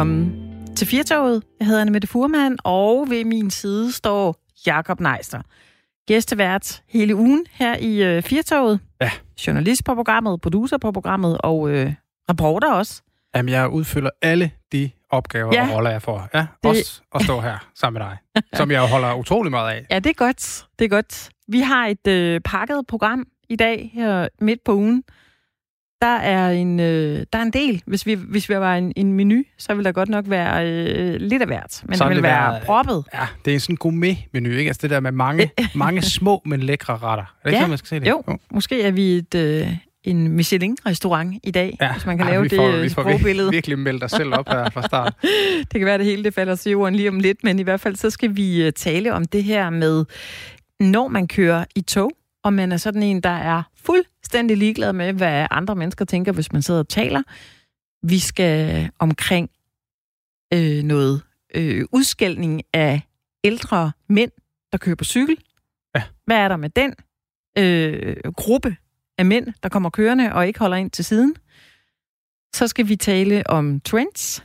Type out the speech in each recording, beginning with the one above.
velkommen til Firtoget. Jeg hedder Anne Mette Furman, og ved min side står Jakob Neister. Gæstevært hele ugen her i øh, Firtoget. Ja. Journalist på programmet, producer på programmet og øh, reporter også. Jamen, jeg udfylder alle de opgaver Ja. og roller, jeg får. Ja, Det- også at stå her sammen med dig, som jeg holder utrolig meget af. Ja, det er godt. Det er godt. Vi har et øh, pakket program i dag her midt på ugen. Der er en, øh, der er en del. Hvis vi, hvis vi var en, en menu, så vil der godt nok være øh, lidt af hvert. Men Så det vil vil det være være- proppet. Ja, det er sådan en gourmet-menu, ikke? Altså det der med mange, mange små, men lækre retter. Er det ikke Ja. sådan, man skal se det? Jo, måske er vi et, øh, en Michelin-restaurant i dag, ja. hvis man kan lave vi det får, vi får sprogbillede. virkelig meldt os selv op her fra start. Det kan være, det hele det falder til jorden lige om lidt, men i hvert fald så skal vi øh, tale om det her med, når man kører i tog, og man er sådan en, der er fuldstændig ligeglad med, hvad andre mennesker tænker, hvis man sidder og taler. Vi skal omkring øh, noget øh, udskældning af ældre mænd, der kører på cykel. Ja. Hvad er der med den øh, gruppe af mænd, der kommer kørende og ikke holder ind til siden? Så skal vi tale om trends.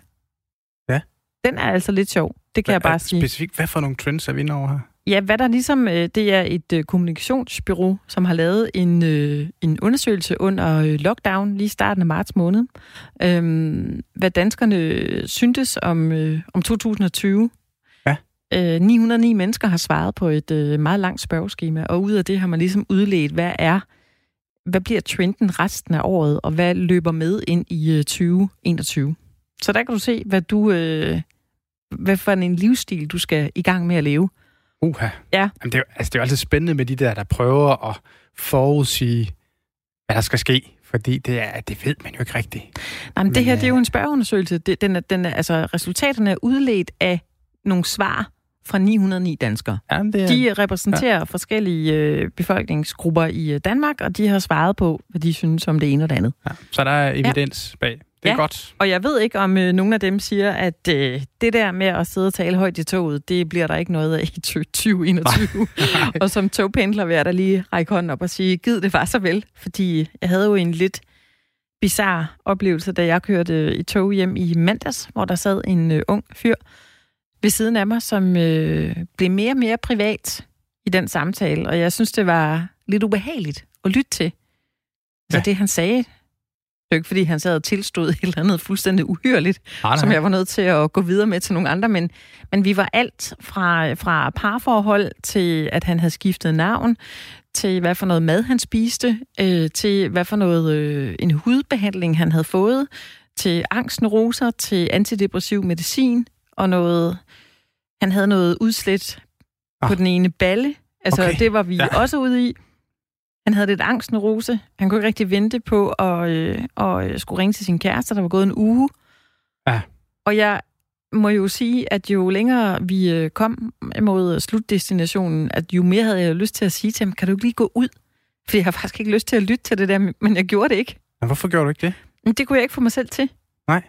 Ja. Den er altså lidt sjov. Det kan jeg bare sige. Specifikt, hvad for nogle trends er vi inde over her? Ja, hvad der ligesom, øh, det er et øh, kommunikationsbyrå, som har lavet en, øh, en undersøgelse under lockdown lige i starten af marts måned. Øhm, hvad danskerne syntes om, øh, om 2020. Ja. Øh, 909 mennesker har svaret på et øh, meget langt spørgeskema, og ud af det har man ligesom udledt, hvad er, hvad bliver trenden resten af året, og hvad løber med ind i øh, 2021. Så der kan du se, hvad du, øh, hvad for en livsstil du skal i gang med at leve. Uha. Ja. Jamen, det, er, altså, det er jo altid spændende med de der, der prøver at forudsige, hvad der skal ske. Fordi det, er, det ved man jo ikke rigtigt. Nej, men det Men, her, det er jo øh, en spørgeundersøgelse. Det, den er, den er, altså, resultaterne er udledt af nogle svar fra 909 danskere. Jamen, det er, De repræsenterer ja. forskellige øh, befolkningsgrupper i øh, Danmark, og de har svaret på, hvad de synes om det ene og det andet. ja. Så der er evidens bag. Det er Ja. godt. Og jeg ved ikke, om øh, nogen af dem siger, at øh, det der med at sidde og tale højt i toget, det bliver der ikke noget af i 2021. og som togpendler vil jeg da lige række hånden op og sige, gid det var så vel. Fordi jeg havde jo en lidt bizarre oplevelse, da jeg kørte i tog hjem i mandags, hvor der sad en øh, ung fyr ved siden af mig, som øh, blev mere og mere privat i den samtale. Og jeg synes, det var lidt ubehageligt at lytte til. Så Ja. det, han sagde, det er jo ikke, fordi han sad og tilstod et eller andet fuldstændig uhyrligt, Nej, som jeg var nødt til at gå videre med til nogle andre, men, men vi var alt fra, fra parforhold til, at han havde skiftet navn, til hvad for noget mad han spiste, øh, til hvad for noget øh, en hudbehandling han havde fået, til angstneuroser, til antidepressiv medicin og noget, han havde noget udslæt ah. på den ene balle. Altså, okay. Det var vi. Ja. også ude i. Han havde lidt angstneurose. Han kunne ikke rigtig vente på at, øh, at øh, skulle ringe til sin kæreste. Der var gået en uge. Ja. Og jeg må jo sige, at jo længere vi øh, kom mod slutdestinationen, at jo mere havde jeg lyst til at sige til ham, kan du ikke lige gå ud? Fordi jeg har faktisk ikke lyst til at lytte til det der, men jeg gjorde det ikke. Men hvorfor gjorde du ikke det? Det kunne jeg ikke få mig selv til. Nej.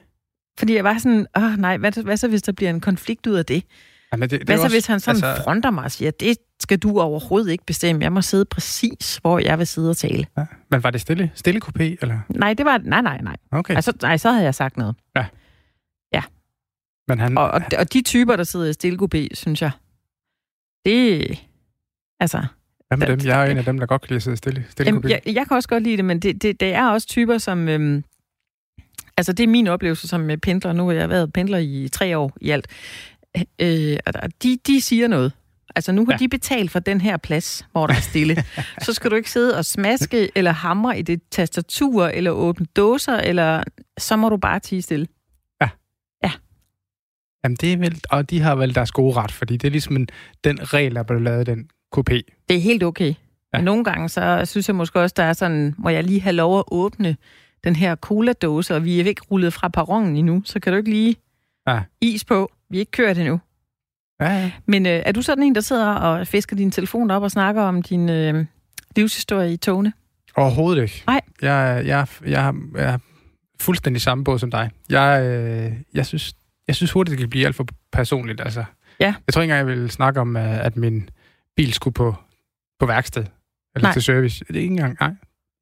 Fordi jeg var sådan, åh nej, hvad, hvad så hvis der bliver en konflikt ud af det? Jamen, det, det Hvad så også- hvis han sådan altså... fronter mig og siger, det skal du overhovedet ikke bestemme. Jeg må sidde præcis, hvor jeg vil sidde og tale. Ja. Men var det stille? Stille kopé, eller? Nej, det var, nej, nej, nej. Okay. Altså, nej, så havde jeg sagt noget. Men han, Og, og, og de typer, der sidder i stillekopé, synes jeg, det, altså, hvad med dem? Jeg er en af dem, der godt kan lide at sidde stille. stille Jamen, kopé. jeg, jeg kan også godt lide det, men det, det, det er også typer, som... Øhm, altså, det er min oplevelse som øh, pendler. Nu har jeg været pendler i tre år i alt. Øh, de, de siger noget. Altså, nu har ja. Ja. de betalt for den her plads, hvor der er stille. så skal du ikke sidde og smaske eller hamre i det tastatur, eller åbne dåser, eller så må du bare tige stille. Jamen, det er vel, og de har vel deres gode ret, fordi det er ligesom en, den regel, der blev lavet den kopé. Det er helt okay. Ja. Ja. Men nogle gange, så synes jeg måske også, der er sådan, må jeg lige have lov at åbne den her cola-dåse, og vi er ikke rullet fra perronen endnu, så kan du ikke lige Ja. is på. Vi er ikke kørt endnu. Ja, ja. Men øh, er du sådan en, der sidder og fisker din telefon op og snakker om din øh, livshistorie i togene? Overhovedet ikke. Nej. Jeg, jeg, jeg, jeg er fuldstændig samme båd som dig. Jeg, øh, jeg, synes, jeg synes hurtigt, det kan blive alt for personligt. Altså, Ja. Jeg tror ikke engang, jeg vil snakke om, øh, at min bil skulle på, på værksted. Eller Nej. til service. Det er ikke engang, nej.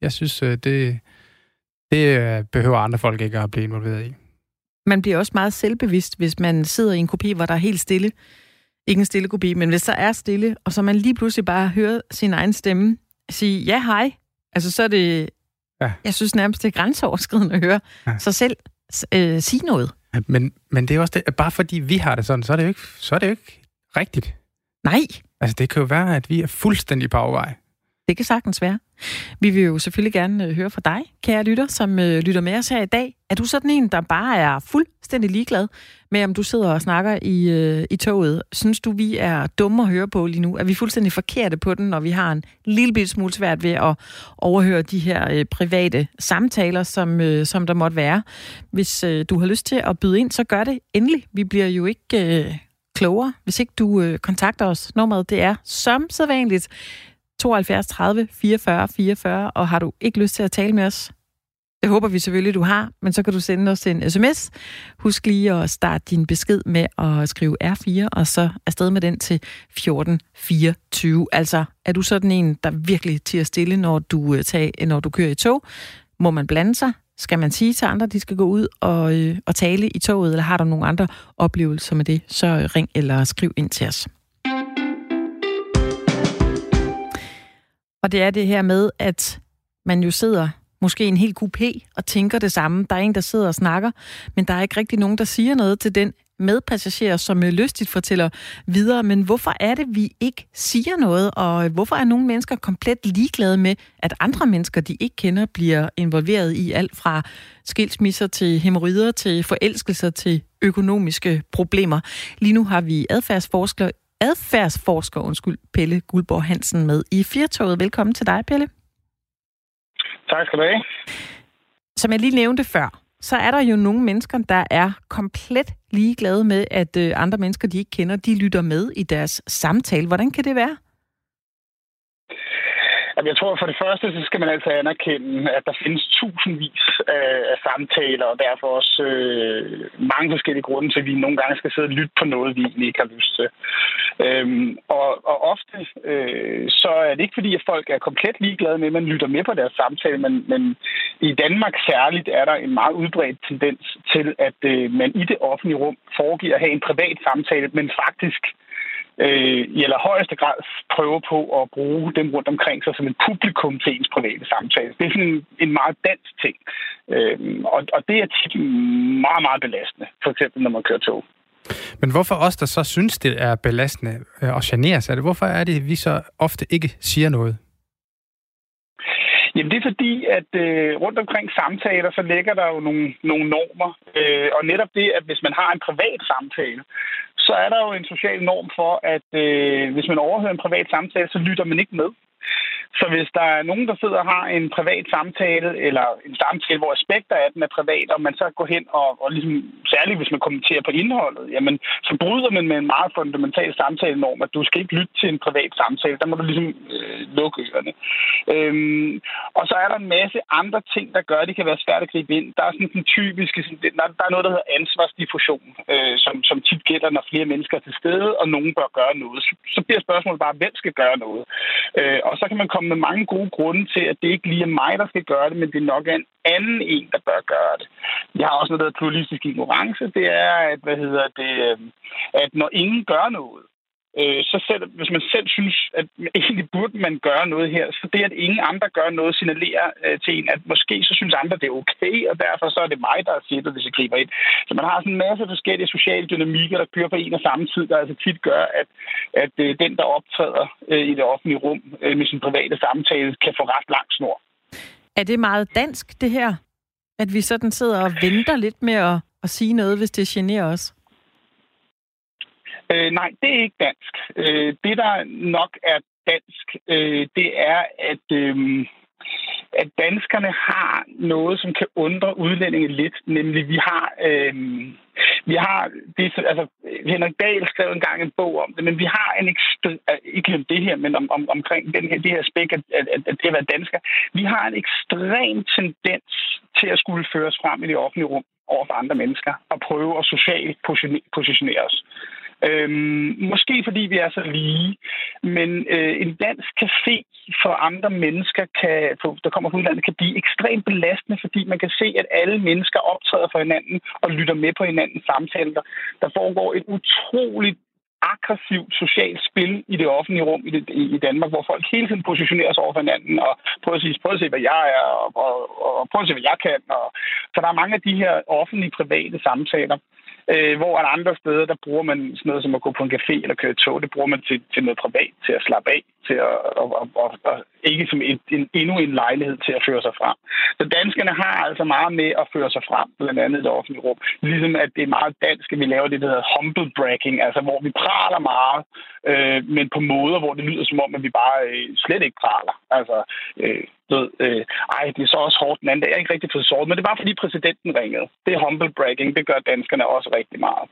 Jeg synes, øh, det, det øh, behøver andre folk ikke at blive involveret i. Man bliver også meget selvbevidst, hvis man sidder i en kopi, hvor der er helt stille. Ikke en stille kopi, men hvis der er stille, og så man lige pludselig bare hører sin egen stemme sige ja, hej. Altså så er det, ja. jeg synes nærmest, det er grænseoverskridende at høre ja. sig selv øh, sige noget. Men, men det er også det, bare fordi vi har det sådan, så er det jo ikke, så er det jo ikke rigtigt. Nej. Altså det kan jo være, at vi er fuldstændig på afvej. Det kan sagtens være. Vi vil jo selvfølgelig gerne øh, høre fra dig, kære lytter, som øh, lytter med os her i dag. Er du sådan en, der bare er fuldstændig ligeglad med, om du sidder og snakker i, øh, i toget? Synes du, vi er dumme at høre på lige nu? Er vi fuldstændig forkerte på den, når vi har en lille smule svært ved at overhøre de her øh, private samtaler, som, øh, som der måtte være? Hvis øh, du har lyst til at byde ind, så gør det endelig. Vi bliver jo ikke... Øh, klogere, hvis ikke du øh, kontakter os. Nummeret det er som sædvanligt 72 30 44 44, og har du ikke lyst til at tale med os, det håber vi selvfølgelig, du har, men så kan du sende os en sms. Husk lige at starte din besked med at skrive R4, og så afsted med den til 1424. Altså, er du sådan en, der virkelig tiger stille, når du, øh, tager, når du kører i tog? Må man blande sig? Skal man sige til andre, at de skal gå ud og, øh, og tale i toget, eller har du nogle andre oplevelser med det, så ring eller skriv ind til os. Og det er det her med, at man jo sidder måske en hel kupé og tænker det samme. Der er en, der sidder og snakker, men der er ikke rigtig nogen, der siger noget til den medpassager, som øh, lystigt fortæller videre. Men hvorfor er det, vi ikke siger noget, og øh, hvorfor er nogle mennesker komplet ligeglade med, at andre mennesker, de ikke kender, bliver involveret i alt fra skilsmisser til hemorrider, til forelskelser, til økonomiske problemer. Lige nu har vi adfærdsforsker adfærdsforsker, undskyld, Pelle Guldborg Hansen med i Firtoget. Velkommen til dig, Pelle. Tak skal du have. Som jeg lige nævnte før, så er der jo nogle mennesker, der er komplet ligeglade med, at øh, andre mennesker, de ikke kender, de lytter med i deres samtale. Hvordan kan det være? Jamen, jeg tror, for det første, så skal man altså anerkende, at der findes tusindvis af, af samtaler, og derfor også øh, mange forskellige grunde til, at vi nogle gange skal sidde og lytte på noget, vi egentlig ikke har lyst til. Øhm, og, og ofte øh, så er det ikke fordi, at folk er komplet ligeglade med, at man lytter med på deres samtale, men, men i Danmark særligt er der en meget udbredt tendens til, at øh, man i det offentlige rum foregiver at have en privat samtale, men faktisk øh, i allerhøjeste grad prøver på at bruge dem rundt omkring sig som et publikum til ens private samtale. Det er sådan en, en meget dansk ting. Øh, og, og det er tit meget, meget belastende, for eksempel når man kører tog. Men hvorfor os, der så synes, det er belastende og generes af det, hvorfor er det, at vi så ofte ikke siger noget? Jamen det er fordi, at øh, rundt omkring samtaler, så ligger der jo nogle, nogle normer. Øh, og netop det, at hvis man har en privat samtale, så er der jo en social norm for, at øh, hvis man overhører en privat samtale, så lytter man ikke med. Så hvis der er nogen, der sidder og har en privat samtale, eller en samtale, hvor aspekter af den er privat, og man så går hen og, og ligesom, særligt hvis man kommenterer på indholdet, jamen, så bryder man med en meget fundamental samtale norm, at du skal ikke lytte til en privat samtale. Der må du ligesom øh, lukke ørerne. Øhm, og så er der en masse andre ting, der gør, at det kan være svært at gribe ind. Der er sådan en typiske, sådan, der, der er noget, der hedder ansvarsdiffusion, øh, som, som tit gælder, når flere mennesker er til stede, og nogen bør gøre noget. Så, så bliver spørgsmålet bare, hvem skal gøre noget? Øh, og så kan man komme med mange gode grunde til, at det ikke lige er mig, der skal gøre det, men det nok er en anden en, der bør gøre det. Jeg har også noget, der hedder pluralistisk ignorance. Det er, at, hvad hedder det, øhm, at når ingen gør noget, øh, så selv, hvis man selv synes, at egentlig burde man gøre noget her, så det, at ingen andre gør noget, signalerer øh, til en, at måske så synes andre, det er okay, og derfor så er det mig, der er sættet, hvis jeg griber ind. Så man har sådan en masse forskellige sociale dynamikker, der kører på en og samme tid, der altså tit gør, at, at øh, den, der optræder øh, i det offentlige rum øh, med sin private samtale, kan få ret lang snor. Er det meget dansk, det her? At vi sådan sidder og venter lidt med at, at sige noget, hvis det generer os? Øh, nej, det er ikke dansk. Øh, det, der nok er dansk, øh, det er, at, øh, at danskerne har noget, som kan undre udlændinge lidt. Nemlig, vi har... Øh, vi har, det, altså, Henrik Dahl skrev engang en bog om det, men vi har en ekstrem, øh, ikke om det her, men om, om, omkring den her, det her spæk, at, at, at det at være dansker. Vi har en ekstrem tendens til at skulle føres frem i det offentlige rum over for andre mennesker og prøve at socialt positionere os. Øhm, måske fordi vi er så lige, men øh, en dansk café for andre mennesker, kan, for, der kommer fra udlandet, kan blive ekstremt belastende, fordi man kan se, at alle mennesker optræder for hinanden og lytter med på hinandens samtaler. Der foregår et utroligt aggressivt socialt spil i det offentlige rum i, det, i Danmark, hvor folk hele tiden positionerer sig over for hinanden og prøver at, sige, prøver at se, hvad jeg er, og, og, og prøver at se, hvad jeg kan. Og, så der er mange af de her offentlige, private samtaler, Øh, hvor at andre steder, der bruger man sådan noget som at gå på en café eller køre tog, det bruger man til, til noget privat, til at slappe af, til at, og, og, og, og ikke som et, en, endnu en lejlighed til at føre sig frem. Så danskerne har altså meget med at føre sig frem, blandt andet i det offentlige rum. Ligesom at det er meget dansk, at vi laver det, der hedder humble bragging, altså hvor vi praler meget, øh, men på måder, hvor det lyder som om, at vi bare øh, slet ikke praler. Altså, øh, ved, øh, ej, det er så også hårdt den anden dag. Jeg er ikke rigtig fået såret, men det var, fordi præsidenten ringede. Det er humble bragging. Det gør danskerne også rigtig meget.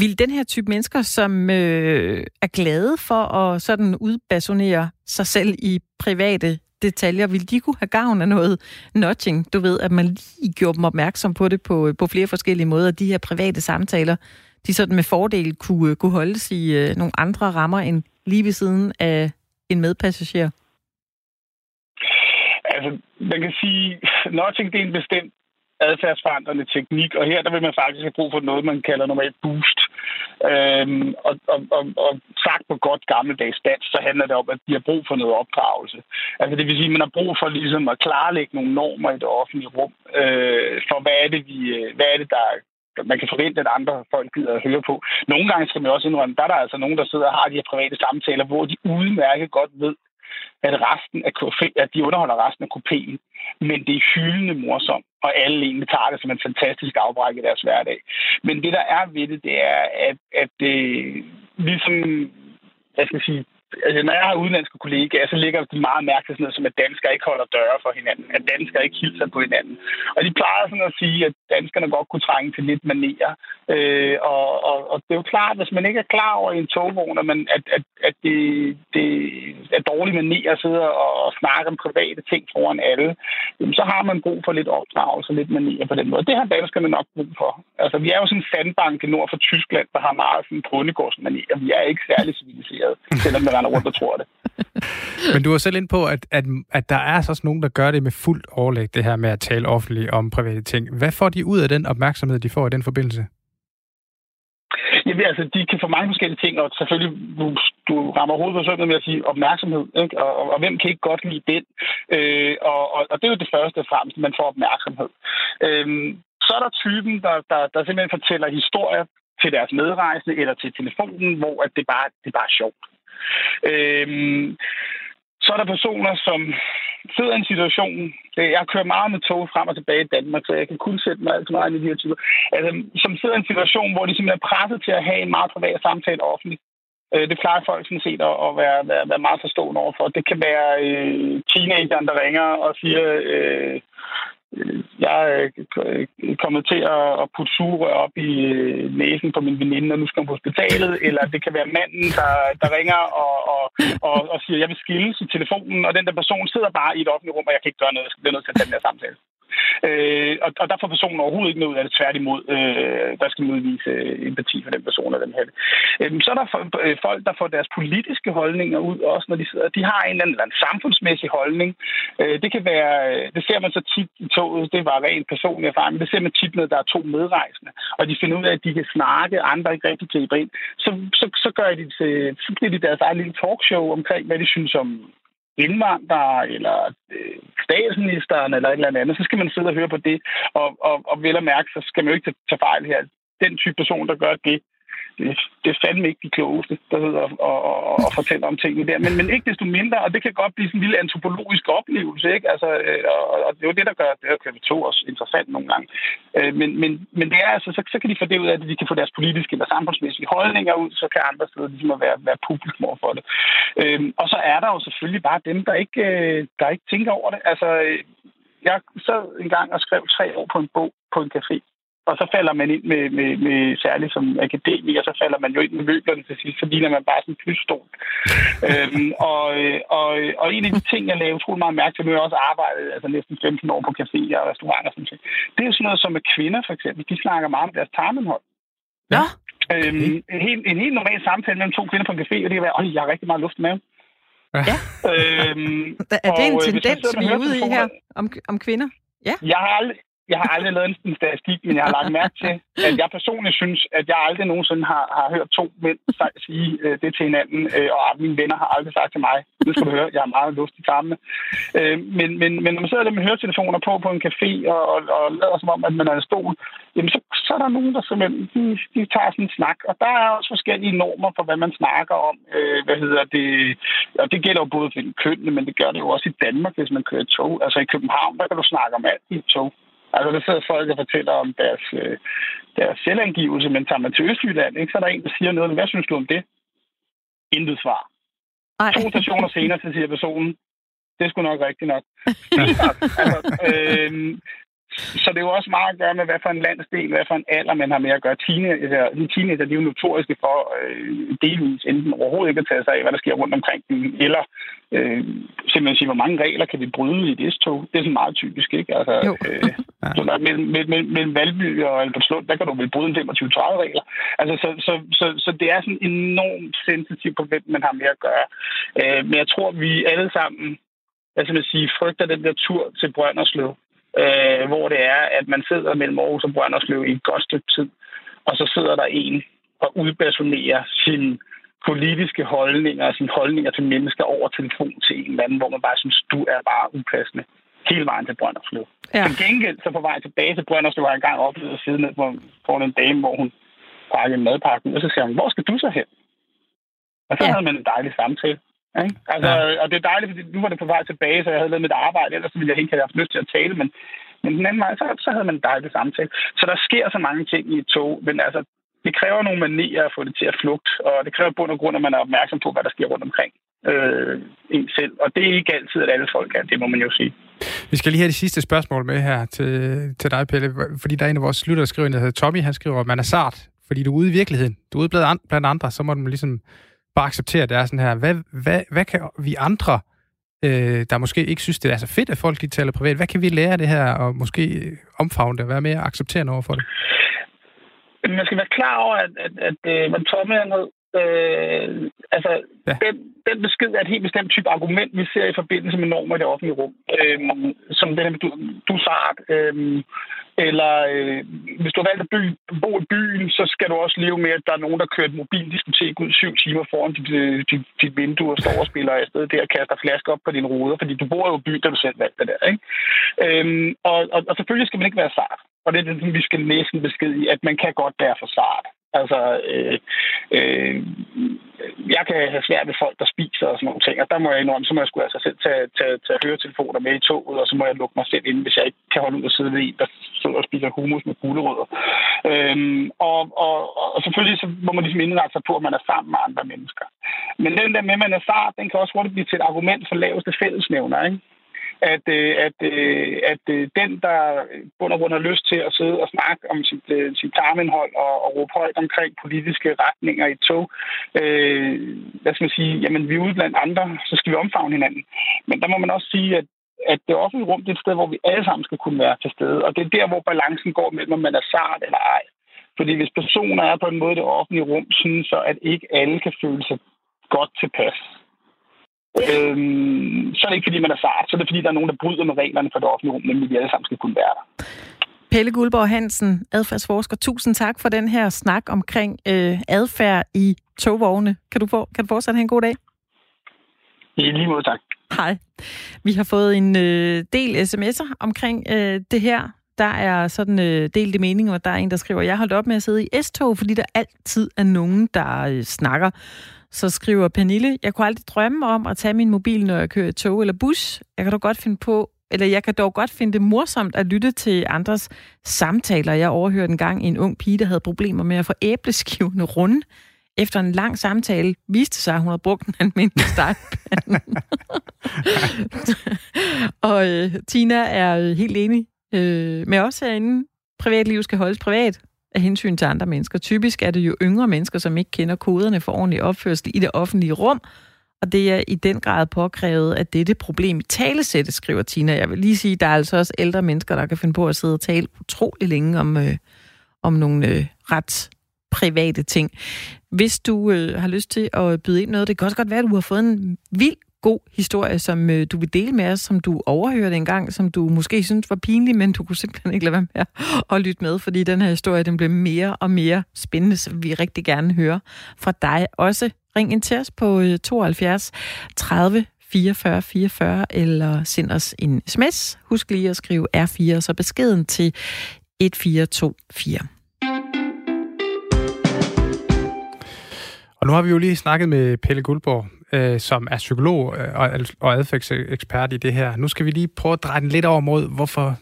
Vil den her type mennesker, som øh, er glade for at sådan udbasonere sig selv i private detaljer, vil de kunne have gavn af noget nudging? Du ved, at man lige gjorde dem opmærksom på det på, øh, på flere forskellige måder. De her private samtaler, de sådan med fordel kunne, øh, kunne holdes i øh, nogle andre rammer end lige ved siden af en medpassager. Altså, man kan sige, nudging det er en bestemt adfærdsforandrende teknik, og her der vil man faktisk have brug for noget, man kalder normalt boost. Øhm, og, og, og, og sagt på godt gammeldags dansk, så handler det om, at de har brug for noget opdragelse. Altså det vil sige, at man har brug for ligesom at klarlægge nogle normer i det offentlige rum, øh, for hvad er det, vi, øh, hvad er det der man kan forvente, at andre folk gider at høre på. Nogle gange skal man også indrømme, der er der altså nogen, der sidder og har de her private samtaler, hvor de udmærket godt ved, at resten af at de underholder resten af kopien. Men det er hyldende morsomt, og alle egentlig tager det som en fantastisk afbræk i deres hverdag. Men det, der er ved det, det er, at, at det ligesom, jeg skal sige, altså, når jeg har udenlandske kollegaer, så ligger de meget mærke til sådan noget, som at danskere ikke holder døre for hinanden, at danskere ikke hilser på hinanden. Og de plejer sådan at sige, at danskerne godt kunne trænge til lidt manerer. Øh, og, og, og, det er jo klart, hvis man ikke er klar over i en togvogn, at, man, at, at, at det, det er dårlig manerer at sidde og snakke om private ting foran alle, jamen, så har man brug for lidt opdragelse, lidt manerer på den måde. Det har danskerne nok brug for. Altså, vi er jo sådan en sandbank i nord for Tyskland, der har meget sådan bondegårdsmanier. Vi er ikke særlig civiliseret, selvom man render rundt og tror det. Men du var selv ind på, at, at, at der er så også nogen, der gør det med fuldt overlæg, det her med at tale offentligt om private ting. Hvad får de ud af den opmærksomhed, de får i den forbindelse? Jamen, altså, de kan få mange forskellige ting, og selvfølgelig, du, du rammer hovedet på sømmet med at sige opmærksomhed, ikke? Og, og, og hvem kan ikke godt lide den? Øh, og, og, og det er jo det første fremmest, man får opmærksomhed. Øh, så er der typen, der, der, der simpelthen fortæller historier til deres medrejsende eller til telefonen, hvor at det, bare, det er bare sjovt. Øhm, så er der personer, som sidder i en situation. Øh, jeg kører meget med tog frem og tilbage i Danmark, så jeg kan kun sætte mig alt meget i de her typer. Altså, som sidder i en situation, hvor de simpelthen er presset til at have en meget privat samtale offentligt. Øh, det plejer folk sådan set at være, være, være meget forstående overfor. Det kan være øh, teenageren, der ringer og siger, øh, jeg er øh, kommet til at putte sugerør op i øh, næsen på min veninde, og nu skal hun på hospitalet, eller det kan være manden, der, der ringer og, og, og, og siger, jeg vil skilles i telefonen, og den der person sidder bare i et offentligt rum, og jeg kan ikke gøre noget, jeg bliver nødt til at tage den her samtale. Øh, og, og der får personen overhovedet ikke noget af det. Tværtimod, øh, der skal man udvise øh, empati for den person og den her. Øh, så er der øh, folk, der får deres politiske holdninger ud, også når de sidder. De har en eller anden samfundsmæssig holdning. Øh, det kan være, øh, det ser man så tit i toget, det var rent personlig erfaring, det ser man tit, når der er to medrejsende, og de finder ud af, at de kan snakke, andre ikke rigtig griber ind. Så, så, så gør de til, så bliver de deres eget lille talkshow omkring, hvad de synes om indvandrere eller øh, statsministeren eller et eller andet, så skal man sidde og høre på det. Og, og, og vel at mærke, så skal man jo ikke tage fejl her. Den type person, der gør det, det, det er fandme ikke de klogeste, der hedder og, og, og fortæller om tingene der. Men, men ikke desto mindre, og det kan godt blive sådan en lille antropologisk oplevelse, ikke? Altså, øh, og, og det er jo det, der gør det her TV2 også interessant nogle gange. Øh, men, men, men det er altså, så, så kan de få det ud af, at de kan få deres politiske eller samfundsmæssige holdninger ud, så kan andre steder ligesom at være, være publikum over for det. Øh, og så er der jo selvfølgelig bare dem, der ikke, øh, der ikke tænker over det. Altså, øh, jeg sad en gang og skrev tre år på en bog på en café og så falder man ind med, med, med særligt som akademiker, så falder man jo ind med møblerne til sidst, så ligner man bare sådan en plysstol. øhm, og, og, og en af de ting, jeg lavede utrolig meget mærke til, nu har jeg også arbejdet altså næsten 15 år på caféer og restauranter, sådan det er jo sådan noget som med kvinder for eksempel. De snakker meget om deres tarmenhold. Ja. Øhm, en, helt, en helt normal samtale mellem to kvinder på en café, og det kan være, at jeg har rigtig meget luft med. Ja. øhm, er det en tendens, vi er ude i her om, om kvinder? Ja. Jeg har aldrig, jeg har aldrig lavet en statistik, men jeg har lagt mærke til, at jeg personligt synes, at jeg aldrig nogensinde har, har hørt to mænd sige øh, det til hinanden, øh, og mine venner har aldrig sagt til mig, nu skal du høre, jeg er meget luft i tarmene. Øh, men, men, men når man sidder der med høretelefoner på på en café og, og, og lader som om, at man er en stol, jamen så, så er der nogen, der simpelthen de, de tager sådan en snak. Og der er også forskellige normer for, hvad man snakker om. Øh, hvad hedder det? Og det gælder jo både for kønnene, men det gør det jo også i Danmark, hvis man kører tog. Altså i København, der kan du snakke om alt i tog. Altså, der sidder folk og fortæller om deres, øh, deres selvangivelse, men tager man til Østjylland, ikke, så er der en, der siger noget. Hvad synes du om det? Intet svar. Ej. To stationer senere, så siger personen, det skulle nok rigtigt nok. altså, øh, så det er jo også meget at gøre med, hvad for en landsdel, hvad for en alder man har med at gøre. Teenager, de teenager de er jo notoriske for øh, delvis enten overhovedet ikke at tage sig af, hvad der sker rundt omkring dem, eller øh, simpelthen sige, hvor mange regler kan vi bryde i et S-tog. Det er sådan meget typisk, ikke? Altså, øh, så der, mellem, mellem, mellem Valby og Albertslund, der kan du vel bryde en 25-30 regler. Altså, så, så, så, så, det er sådan enormt sensitivt på, hvem man har med at gøre. Øh, men jeg tror, vi alle sammen hvad skal man sige, frygter den der tur til Brønderslev øh, hvor det er, at man sidder mellem Aarhus og Brønderslev i et godt stykke tid, og så sidder der en og udbasonerer sine politiske holdninger og sine holdninger til mennesker over telefon til en eller anden, hvor man bare synes, du er bare upassende hele vejen til Brønderslev. Ja. Til gengæld, så på vej tilbage til Brønderslev, har jeg engang oplevet at sidde ned på en dame, hvor hun pakkede madpakken, og så siger hun, hvor skal du så hen? Og så ja. havde man en dejlig samtale. Ikke? Altså, ja. Og det er dejligt, fordi nu var det på vej tilbage, så jeg havde lavet mit arbejde, ellers ville jeg ikke have haft lyst til at tale, men, men den anden vej, så, så havde man en dejlig samtale. Så der sker så mange ting i et tog, men altså, det kræver nogle manier at få det til at flugte, og det kræver bund og grund, at man er opmærksom på, hvad der sker rundt omkring øh, en selv. Og det er ikke altid, at alle folk er, det må man jo sige. Vi skal lige have de sidste spørgsmål med her til, til dig, Pelle, fordi der er en af vores slutter, der skriver, der hedder Tommy, han skriver, at man er sart, fordi du er ude i virkeligheden. Du er ude blandt andre, så må du ligesom bare acceptere, at det er sådan her. Hvad, hvad, hvad kan vi andre, øh, der måske ikke synes, det er så fedt, at folk de taler privat, hvad kan vi lære af det her, og måske øh, omfavne det, og være mere accepterende over for det? Man skal være klar over, at, at, at, at man Tomme han hed, Øh, altså, ja. den, den besked er et helt bestemt type argument, vi ser i forbindelse med normer i det offentlige rum. Øh, som den her, du, du sart. Øh, eller øh, hvis du har valgt at by, bo i byen, så skal du også leve med, at der er nogen, der kører et mobildiskotek ud syv timer foran dit, øh, dit, dit vindue og står og spiller afsted der og kaster flasker op på dine ruder, fordi du bor jo i byen, der du selv valgte det der. Ikke? Øh, og, og, og selvfølgelig skal man ikke være sart. Og det er det, vi skal læse en besked i, at man kan godt være for sart. Altså, øh, øh, jeg kan have svært ved folk, der spiser og sådan nogle ting, og der må jeg indrømme, så må jeg skulle altså selv tage, tage, tage høretelefoner med i toget, og så må jeg lukke mig selv ind, hvis jeg ikke kan holde ud at sidde ved en, der sidder og spiser hummus med gulerødder. Øhm, og, og, og selvfølgelig så må man ligesom indrette sig på, at man er sammen med andre mennesker. Men den der med, at man er sart, den kan også hurtigt blive til et argument for laveste fællesnævner, ikke? At, øh, at, øh, at øh, den, der bund og grund har lyst til at sidde og snakke om sit, sit tarmindhold og, og råbe højt omkring politiske retninger i tog, øh, hvad skal man sige, jamen vi er ude blandt andre, så skal vi omfavne hinanden. Men der må man også sige, at at det offentlige rum det er et sted, hvor vi alle sammen skal kunne være til stede. Og det er der, hvor balancen går mellem, om man er sart eller ej. Fordi hvis personer er på en måde det offentlige rum, synes så, at ikke alle kan føle sig godt tilpas. Øhm, så er det ikke, fordi man er sart, så er det, fordi der er nogen, der bryder med reglerne for det offentlige rum, nemlig vi alle sammen skal kunne være der. Pelle Guldborg Hansen, adfærdsforsker, tusind tak for den her snak omkring øh, adfærd i togvogne. Kan du, for, kan du fortsat have en god dag? I lige måde, tak. Hej. Vi har fået en øh, del sms'er omkring øh, det her. Der er sådan øh, delte meninger, og der er en, der skriver, jeg holdt op med at sidde i S-tog, fordi der altid er nogen, der øh, snakker. Så skriver Pernille, jeg kunne aldrig drømme om at tage min mobil, når jeg kører tog eller bus. Jeg kan dog godt finde på, eller jeg kan dog godt finde det morsomt at lytte til andres samtaler. Jeg overhørte en gang en ung pige, der havde problemer med at få æbleskivene runde. Efter en lang samtale viste sig, at hun havde brugt en almindelig stegpande. og øh, Tina er øh, helt enig øh, med os herinde. Privatliv skal holdes privat af hensyn til andre mennesker. Typisk er det jo yngre mennesker, som ikke kender koderne for ordentlig opførsel i det offentlige rum, og det er i den grad påkrævet, at dette problem i talesætte, skriver Tina. Jeg vil lige sige, at der er altså også ældre mennesker, der kan finde på at sidde og tale utrolig længe om, øh, om nogle øh, ret private ting. Hvis du øh, har lyst til at byde ind noget, det kan også godt være, at du har fået en vild god historie, som øh, du vil dele med os, som du overhørte en gang, som du måske synes var pinlig, men du kunne simpelthen ikke lade være med at lytte med, fordi den her historie, den blev mere og mere spændende, så vi rigtig gerne høre fra dig også. Ring ind til os på 72 30 44 44, eller send os en sms. Husk lige at skrive R4, så beskeden til 1424. Og nu har vi jo lige snakket med Pelle Guldborg, øh, som er psykolog øh, og, og adfærdsekspert i det her. Nu skal vi lige prøve at dreje den lidt over mod, hvorfor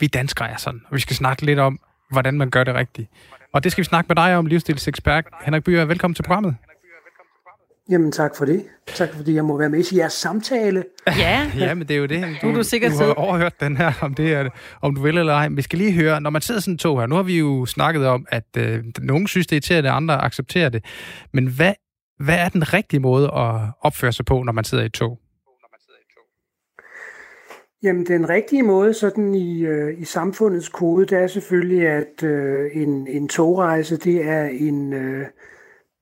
vi danskere er sådan. Og vi skal snakke lidt om, hvordan man gør det rigtigt. Og det skal vi snakke med dig om, livsstilsekspert Henrik Byer. Velkommen til programmet. Jamen tak for det. Tak fordi jeg må være med i jeres samtale. Ja, ja men det er jo det. Du, du, sikkert du har overhørt den her, om, det er, om du vil eller ej. Men vi skal lige høre, når man sidder sådan to her, nu har vi jo snakket om, at øh, nogen synes, det er at andre accepterer det. Men hvad, hvad er den rigtige måde at opføre sig på, når man sidder i tog? Jamen, den rigtige måde sådan i, øh, i samfundets kode, det er selvfølgelig, at øh, en, en togrejse, det er en, øh,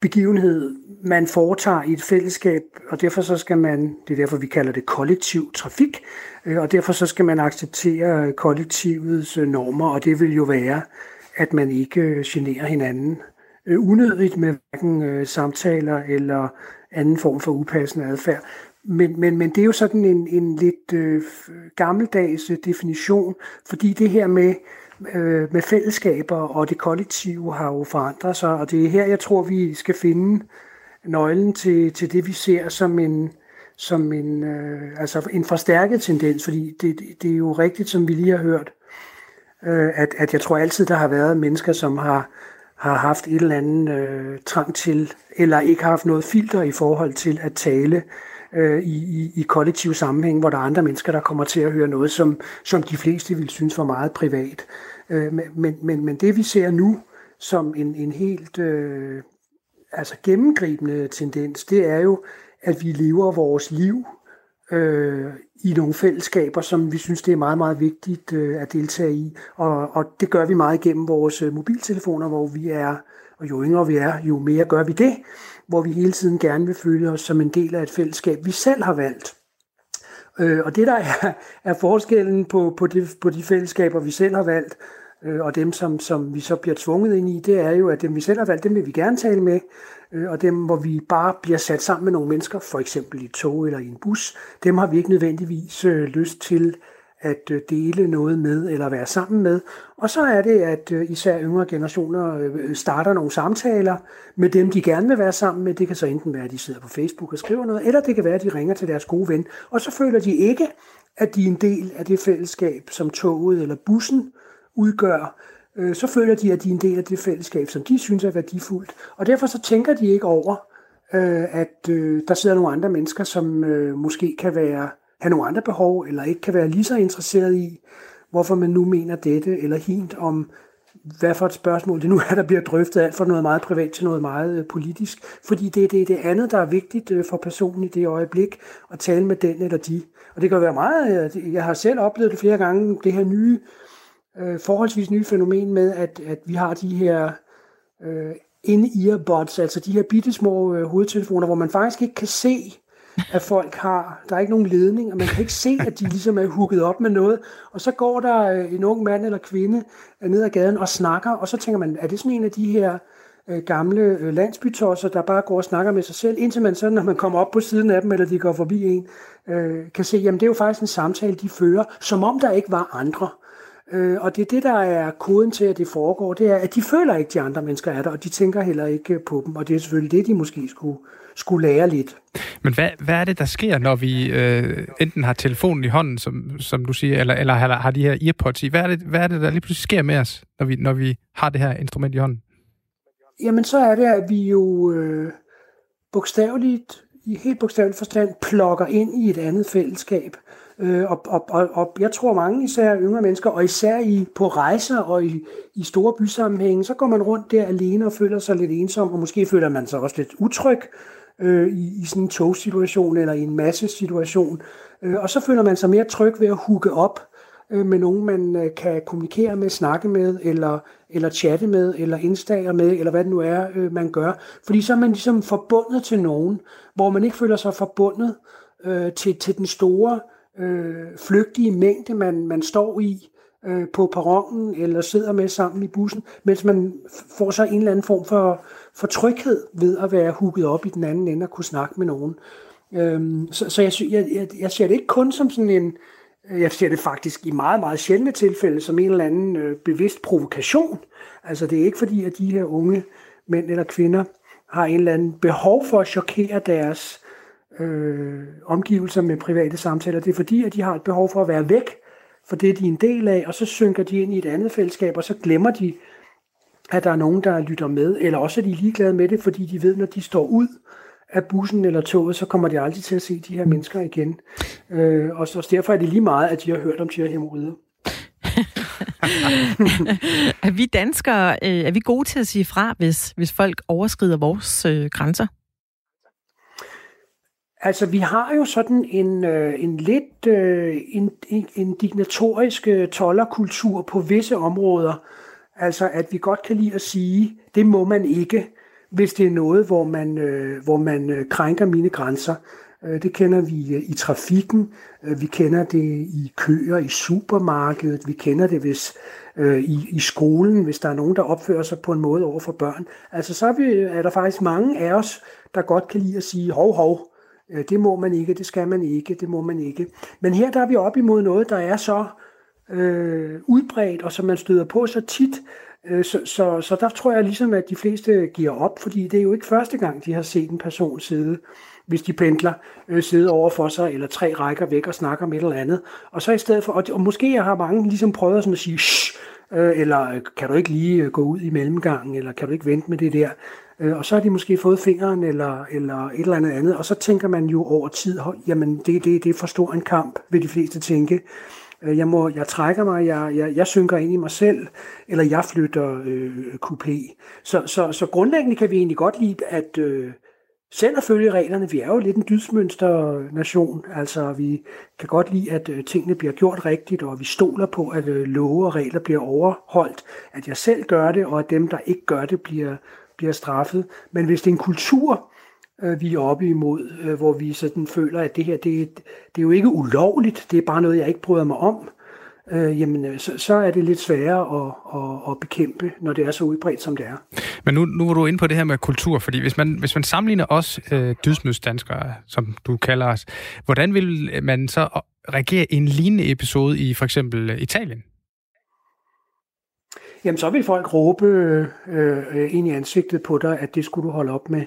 begivenhed, man foretager i et fællesskab, og derfor så skal man, det er derfor vi kalder det kollektiv trafik, øh, og derfor så skal man acceptere kollektivets øh, normer, og det vil jo være, at man ikke øh, generer hinanden Øh, unødigt med hverken øh, samtaler eller anden form for upassende adfærd. Men, men, men det er jo sådan en, en lidt øh, gammeldags øh, definition, fordi det her med, øh, med fællesskaber og det kollektive har jo forandret sig, og det er her, jeg tror, vi skal finde nøglen til, til det, vi ser som en, som en, øh, altså en forstærket tendens, fordi det, det er jo rigtigt, som vi lige har hørt, øh, at, at jeg tror altid, der har været mennesker, som har, har haft et eller andet øh, trang til, eller ikke har haft noget filter i forhold til at tale øh, i, i, i kollektiv sammenhæng, hvor der er andre mennesker, der kommer til at høre noget, som, som de fleste vil synes var meget privat. Øh, men, men, men det vi ser nu som en, en helt øh, altså gennemgribende tendens, det er jo, at vi lever vores liv øh, i nogle fællesskaber, som vi synes, det er meget, meget vigtigt øh, at deltage i. Og, og det gør vi meget gennem vores øh, mobiltelefoner, hvor vi er, og jo yngre vi er, jo mere gør vi det hvor vi hele tiden gerne vil føle os som en del af et fællesskab, vi selv har valgt. Øh, og det, der er, er forskellen på, på, det, på de fællesskaber, vi selv har valgt, øh, og dem, som, som vi så bliver tvunget ind i, det er jo, at dem, vi selv har valgt, dem vil vi gerne tale med, øh, og dem, hvor vi bare bliver sat sammen med nogle mennesker, for eksempel i et tog eller i en bus, dem har vi ikke nødvendigvis øh, lyst til at øh, dele noget med eller være sammen med. Og så er det, at øh, især yngre generationer øh, starter nogle samtaler med dem, de gerne vil være sammen med. Det kan så enten være, at de sidder på Facebook og skriver noget, eller det kan være, at de ringer til deres gode ven. Og så føler de ikke, at de er en del af det fællesskab, som toget eller bussen udgør. Øh, så føler de, at de er en del af det fællesskab, som de synes er værdifuldt. Og derfor så tænker de ikke over, øh, at øh, der sidder nogle andre mennesker, som måske kan være have nogle andre behov, eller ikke kan være lige så interesseret i, hvorfor man nu mener dette eller hint om, hvad for et spørgsmål det nu er, der bliver drøftet alt fra noget meget privat til noget meget øh, politisk. Fordi det er det, det andet, der er vigtigt øh, for personen i det øjeblik, at tale med den eller de. Og det kan være meget, øh, jeg har selv oplevet det flere gange, det her nye, øh, forholdsvis nye fænomen med, at, at vi har de her øh, in-earbuds, altså de her bittesmå øh, hovedtelefoner, hvor man faktisk ikke kan se, at folk har. Der er ikke nogen ledning, og man kan ikke se, at de ligesom er hugget op med noget. Og så går der øh, en ung mand eller kvinde øh, ned ad gaden og snakker, og så tænker man, er det sådan en af de her øh, gamle øh, landsbytosser, der bare går og snakker med sig selv, indtil man så, når man kommer op på siden af dem, eller de går forbi en, øh, kan se, jamen det er jo faktisk en samtale, de fører, som om der ikke var andre og det er det, der er koden til, at det foregår, det er, at de føler ikke, at de andre mennesker er der, og de tænker heller ikke på dem, og det er selvfølgelig det, de måske skulle, skulle lære lidt. Men hvad, hvad er det, der sker, når vi øh, enten har telefonen i hånden, som, som du siger, eller, eller har, har de her earpods i? Hvad er, det, hvad er det, der lige pludselig sker med os, når vi, når vi har det her instrument i hånden? Jamen, så er det, at vi jo øh, bogstaveligt, i helt bogstaveligt forstand, plukker ind i et andet fællesskab. Øh, og, og, og, og jeg tror mange, især yngre mennesker, og især i, på rejser og i, i store bysammenhænge, så går man rundt der alene og føler sig lidt ensom, og måske føler man sig også lidt utryg, øh, i, i sådan en togsituation eller i en masse situation. Øh, og så føler man sig mere tryg ved at hugge op øh, med nogen, man øh, kan kommunikere med, snakke med, eller, eller chatte med, eller indstager med, eller hvad det nu er, øh, man gør. Fordi så er man ligesom forbundet til nogen, hvor man ikke føler sig forbundet øh, til, til den store øh, flygtige mængde, man, man står i øh, på perronen, eller sidder med sammen i bussen, mens man får så en eller anden form for, for tryghed ved at være hugget op i den anden ende og kunne snakke med nogen. Øhm, så så jeg, jeg, jeg, jeg ser det ikke kun som sådan en, jeg ser det faktisk i meget, meget sjældne tilfælde som en eller anden øh, bevidst provokation. Altså det er ikke fordi, at de her unge mænd eller kvinder har en eller anden behov for at chokere deres øh, omgivelser med private samtaler. Det er fordi, at de har et behov for at være væk for det, de er en del af, og så synker de ind i et andet fællesskab, og så glemmer de, at der er nogen, der lytter med, eller også er de ligeglade med det, fordi de ved, når de står ud af bussen eller toget, så kommer de aldrig til at se de her mennesker igen. Øh, og så derfor er det lige meget, at de har hørt om de her hemorrider. er vi danskere, øh, er vi gode til at sige fra, hvis, hvis folk overskrider vores øh, grænser? Altså, vi har jo sådan en, øh, en lidt øh, en, en dignatorisk øh, tollerkultur på visse områder. Altså, at vi godt kan lide at sige, det må man ikke, hvis det er noget, hvor man, øh, hvor man øh, krænker mine grænser. Øh, det kender vi øh, i trafikken, øh, vi kender det i køer i supermarkedet, vi kender det hvis, øh, i, i skolen, hvis der er nogen, der opfører sig på en måde over for børn. Altså, så er, vi, er der faktisk mange af os, der godt kan lide at sige, hov, hov, Øh, Øh, det må man ikke, det skal man ikke, det må man ikke. Men her der er vi op imod noget, der er så øh, udbredt, og som man støder på så tit, øh, så, så, så der tror jeg ligesom, at de fleste giver op, fordi det er jo ikke første gang, de har set en person sidde, hvis de pendler, øh, sidde over for sig, eller tre rækker væk og snakker om et eller andet. Og så i stedet for, og, og måske har mange ligesom prøvet sådan at sige, Shh! Øh, eller kan du ikke lige øh, gå ud i mellemgangen, eller kan du ikke vente med det der. Øh, og så har de måske fået fingeren eller, eller et eller andet andet, og så tænker man jo over tid, jamen det, det, det er for stor en kamp, vil de fleste tænke. Øh, jeg, må, jeg trækker mig, jeg, jeg, jeg synker ind i mig selv, eller jeg flytter øh, coupé. Så, så, så grundlæggende kan vi egentlig godt lide, at øh, selv at følge reglerne, vi er jo lidt en dydsmønster-nation, altså vi kan godt lide, at øh, tingene bliver gjort rigtigt, og vi stoler på, at øh, love og regler bliver overholdt, at jeg selv gør det, og at dem, der ikke gør det, bliver bliver straffet. Men hvis det er en kultur, øh, vi er oppe imod, øh, hvor vi sådan føler, at det her, det, det er jo ikke ulovligt, det er bare noget, jeg ikke bryder mig om, øh, jamen øh, så, så er det lidt sværere at, at, at bekæmpe, når det er så udbredt, som det er. Men nu, nu var du inde på det her med kultur, fordi hvis man, hvis man sammenligner os øh, dydsmødsdanskere, som du kalder os, hvordan vil man så reagere i en lignende episode i for eksempel Italien? Jamen så vil folk råbe øh, øh, ind i ansigtet på dig, at det skulle du holde op med.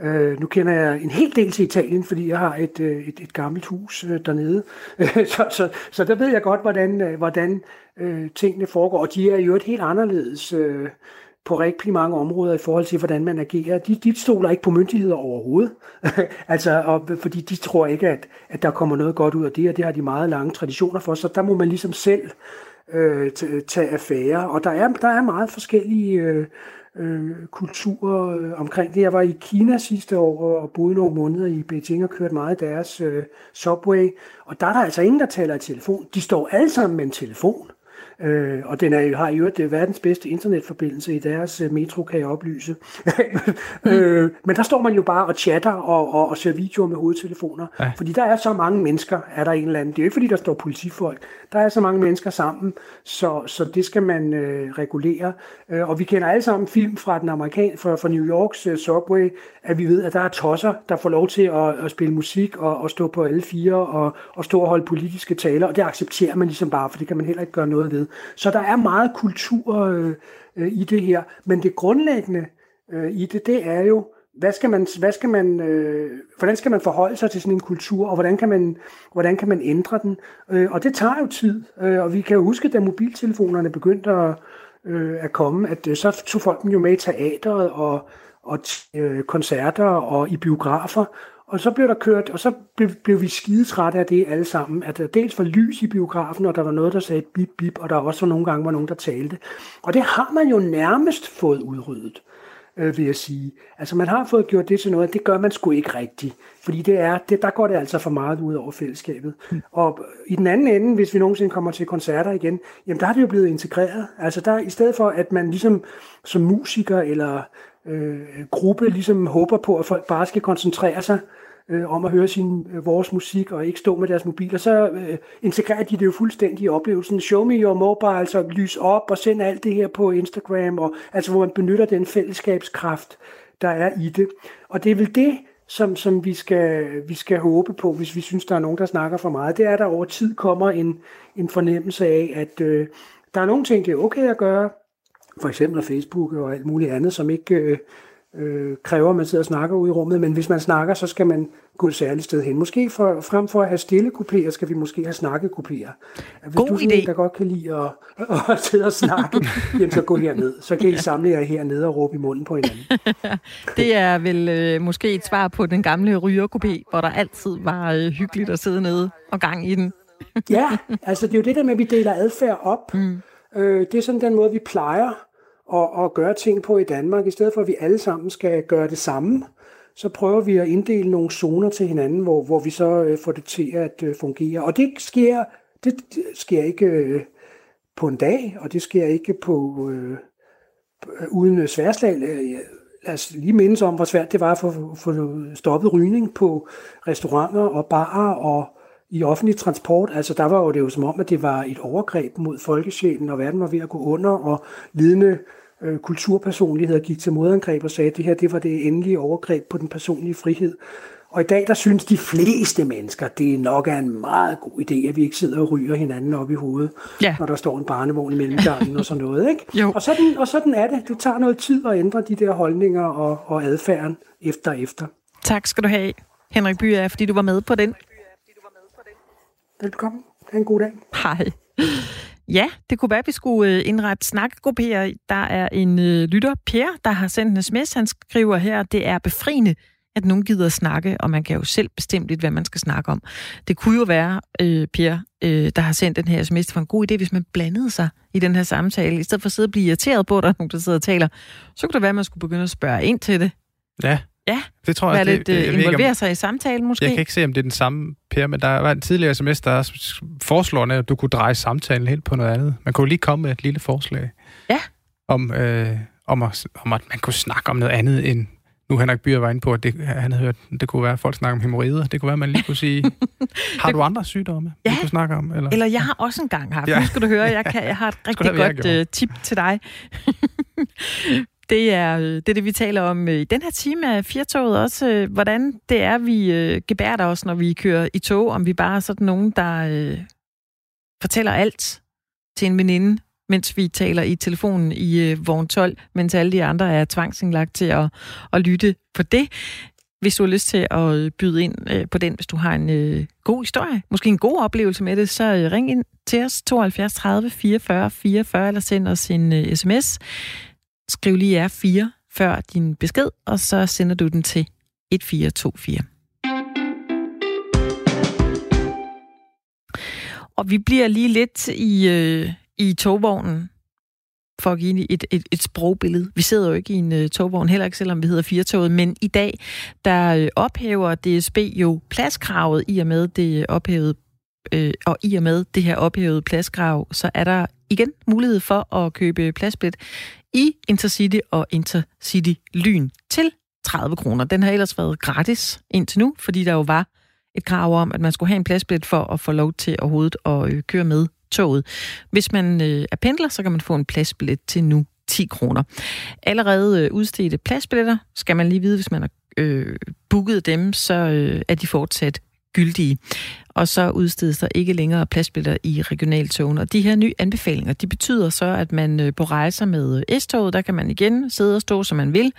Øh, nu kender jeg en hel del til Italien, fordi jeg har et, øh, et, et gammelt hus øh, dernede. så, så, så der ved jeg godt, hvordan, øh, hvordan øh, tingene foregår. Og de er jo et helt anderledes øh, på rigtig mange områder i forhold til, hvordan man agerer. De, de stoler ikke på myndigheder overhovedet. altså, og, fordi de tror ikke, at, at der kommer noget godt ud af det, og det har de meget lange traditioner for. Så der må man ligesom selv øh, tage affære. Og der er, der er meget forskellige øh, øh, kulturer øh, omkring det. Jeg var i Kina sidste år og boede nogle måneder i Beijing og kørte meget deres øh, subway. Og der er der altså ingen, der taler i telefon. De står alle sammen med en telefon. Øh, og den er, har jo det verdens bedste internetforbindelse i deres øh, metro, kan jeg oplyse. øh, men der står man jo bare og chatter og, og, og ser videoer med hovedtelefoner. Ja. Fordi der er så mange mennesker, er der en eller anden. Det er jo ikke fordi, der står politifolk. Der er så mange mennesker sammen, så, så det skal man øh, regulere. Øh, og vi kender alle sammen film fra den amerikan, fra, fra New Yorks uh, subway, at vi ved, at der er tosser, der får lov til at, at spille musik og, og stå på alle fire og, og stå og holde politiske taler. Og det accepterer man ligesom bare, for det kan man heller ikke gøre noget ved. Så der er meget kultur øh, øh, i det her, men det grundlæggende øh, i det, det er jo, hvad skal man, hvad skal man, øh, hvordan skal man forholde sig til sådan en kultur, og hvordan kan man, hvordan kan man ændre den? Øh, og det tager jo tid, øh, og vi kan jo huske, da mobiltelefonerne begyndte at, øh, at komme, at øh, så tog folk dem jo med i teateret og, og øh, koncerter og i biografer, og så blev der kørt, og så blev, blev vi skidetrætte af det alle sammen, at der dels var lys i biografen, og der var noget, der sagde bip, bip, og der også var nogle gange var nogen, der talte. Og det har man jo nærmest fået udryddet. øh, vil jeg sige. Altså man har fået gjort det til noget, det gør man sgu ikke rigtigt. Fordi det er, det, der går det altså for meget ud over fællesskabet. Mm. Og i den anden ende, hvis vi nogensinde kommer til koncerter igen, jamen der har det jo blevet integreret. Altså der, i stedet for, at man ligesom som musiker eller øh, gruppe ligesom håber på, at folk bare skal koncentrere sig øh, øh, om at høre sin, øh, vores musik og ikke stå med deres mobiler, så øh, integrerer de det jo fuldstændig i oplevelsen. Show me your mobile, altså lys op og send alt det her på Instagram, og, altså hvor man benytter den fællesskabskraft, der er i det. Og det er vel det, som, som vi, skal, vi skal håbe på, hvis vi synes, der er nogen, der snakker for meget. Det er, at der over tid kommer en, en fornemmelse af, at øh, der er nogle ting, det er okay at gøre, for eksempel Facebook og alt muligt andet, som ikke øh, øh, kræver, at man sidder og snakker ude i rummet, men hvis man snakker, så skal man gå et særligt sted hen. Måske for, frem for at have stille kupéer, skal vi måske have snakke kupéer. Hvis God du idé. en, der godt kan lide at, at sidde og snakke, jamen så gå herned. Så kan I samle jer hernede og råbe i munden på hinanden. Det er vel øh, måske et svar på den gamle rygerkopé, hvor der altid var øh, hyggeligt at sidde nede og gang i den. Ja, altså det er jo det der med, at vi deler adfærd op. Mm. Øh, det er sådan den måde, vi plejer at, at gøre ting på i Danmark. I stedet for, at vi alle sammen skal gøre det samme, så prøver vi at inddele nogle zoner til hinanden, hvor, hvor vi så øh, får det til at øh, fungere. Og det sker, det sker ikke øh, på en dag, og det sker ikke på øh, øh uden øh, sværslag. Øh, lad os lige mindes om, hvor svært det var at få, få stoppet rygning på restauranter og barer og i offentlig transport. Altså der var jo det jo som om, at det var et overgreb mod folkesjælen, og verden var ved at gå under, og lidende øh, kulturpersonligheder gik til modangreb og sagde, at det her det var det endelige overgreb på den personlige frihed. Og i dag, der synes de fleste mennesker, det nok er en meget god idé, at vi ikke sidder og ryger hinanden op i hovedet, Ja. når der står en barnevogn i mellemgangen og sådan noget. Ikke? Jo. Og, sådan, og sådan er det. Det tager noget tid at ændre de der holdninger og, og adfærden efter efter. Tak skal du have, Henrik Byer, fordi du var med på den. Velkommen. Ha' en god dag. Hej. Ja, det kunne være, at vi skulle øh, indrette snakkegrupper. Der er en øh, lytter, Per, der har sendt en sms. Han skriver her, det er befriende, at nogen gider at snakke, og man kan jo selv bestemme lidt, hvad man skal snakke om. Det kunne jo være, øh, Per, øh, der har sendt den her sms, det var en god idé, hvis man blandede sig i den her samtale. I stedet for at sidde og blive irriteret på, at der er nogen, der sidder og taler, så kunne det være, at man skulle begynde at spørge ind til det. Ja, Ja, det tror være jeg. lidt det, øh, jeg, ikke, om, involvere sig i samtalen måske. jeg kan ikke se, om det er den samme, Per, men der var en tidligere sms, der foreslår, at du kunne dreje samtalen helt på noget andet. Man kunne lige komme med et lille forslag. Ja. Om, øh, om, at, om at man kunne snakke om noget andet end nu Henrik Byer var inde på, at det, han havde hørt, det kunne være, at folk snakker om hemorrider. Det kunne være, at man lige kunne sige, har du andre sygdomme, Ja. du kunne snakke om? Eller? Eller jeg har også engang haft. Ja. Nu skal du høre, jeg, kan, jeg har et rigtig godt uh, tip til dig. det, er, øh, det er det, vi taler om øh, i den her time af Firtoget også. Øh, hvordan det er, vi gebærder os, når vi kører i tog. Om vi bare er sådan nogen, der øh, fortæller alt til en veninde, mens vi taler i telefonen i øh, vogn 12, mens alle de andre er tvangsindlagt til at, at lytte på det. Hvis du har lyst til at byde ind øh, på den, hvis du har en øh, god historie, måske en god oplevelse med det, så øh, ring ind til os 72 30 44 44, eller send os en øh, sms. Skriv lige R4 før din besked, og så sender du den til 1424. Og vi bliver lige lidt i, øh, i togvognen, for at give et, et, et sprogbillede. Vi sidder jo ikke i en uh, togvogn, heller ikke selvom vi hedder Firtoget, men i dag, der øh, ophæver DSB jo pladskravet i og med det ophævede øh, og i og med det her ophævede pladskrav, så er der igen mulighed for at købe pladsbillet i Intercity og Intercity Lyn til 30 kroner. Den har ellers været gratis indtil nu, fordi der jo var et krav om, at man skulle have en pladsbillet for at få lov til overhovedet at øh, køre med toget. Hvis man øh, er pendler, så kan man få en pladsbillet til nu 10 kroner. Allerede øh, udstedte pladsbilletter skal man lige vide, hvis man har øh, booket dem, så øh, er de fortsat gyldige. Og så udstedes der ikke længere pladsbilletter i regionaltogen. Og de her nye anbefalinger, de betyder så, at man øh, på rejser med øh, S-toget, der kan man igen sidde og stå, som man vil.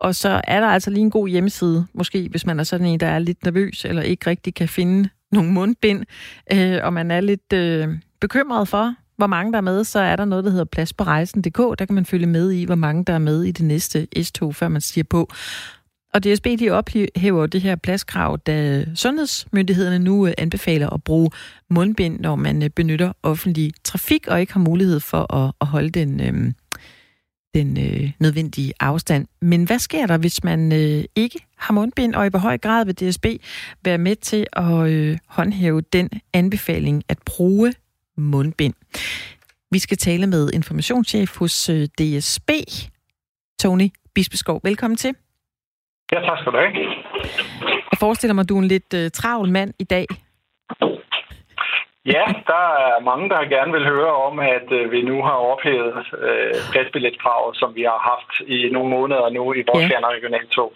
Og så er der altså lige en god hjemmeside, måske hvis man er sådan en, der er lidt nervøs, eller ikke rigtig kan finde nogle mundbind, øh, og man er lidt øh, bekymret for, hvor mange der er med, så er der noget, der hedder plads på rejsen.dk. Der kan man følge med i, hvor mange der er med i det næste S-tog, før man siger på. Og DSB de ophæver det her pladskrav, da sundhedsmyndighederne nu øh, anbefaler at bruge mundbind, når man øh, benytter offentlig trafik og ikke har mulighed for at, at holde den, øh, den øh, nødvendige afstand. Men hvad sker der, hvis man øh, ikke har mundbind, og i hvor høj grad vil DSB være med til at øh, håndhæve den anbefaling at bruge mundbind? Vi skal tale med informationschef hos øh, DSB, Tony Bispeskov. Velkommen til. Ja, tak skal du have. Jeg forestiller mig, at du er en lidt øh, travl mand i dag. Ja, der er mange, der gerne vil høre om, at øh, vi nu har ophævet øh, pladsbilletkravet, som vi har haft i nogle måneder nu i vores ja. regionaltog.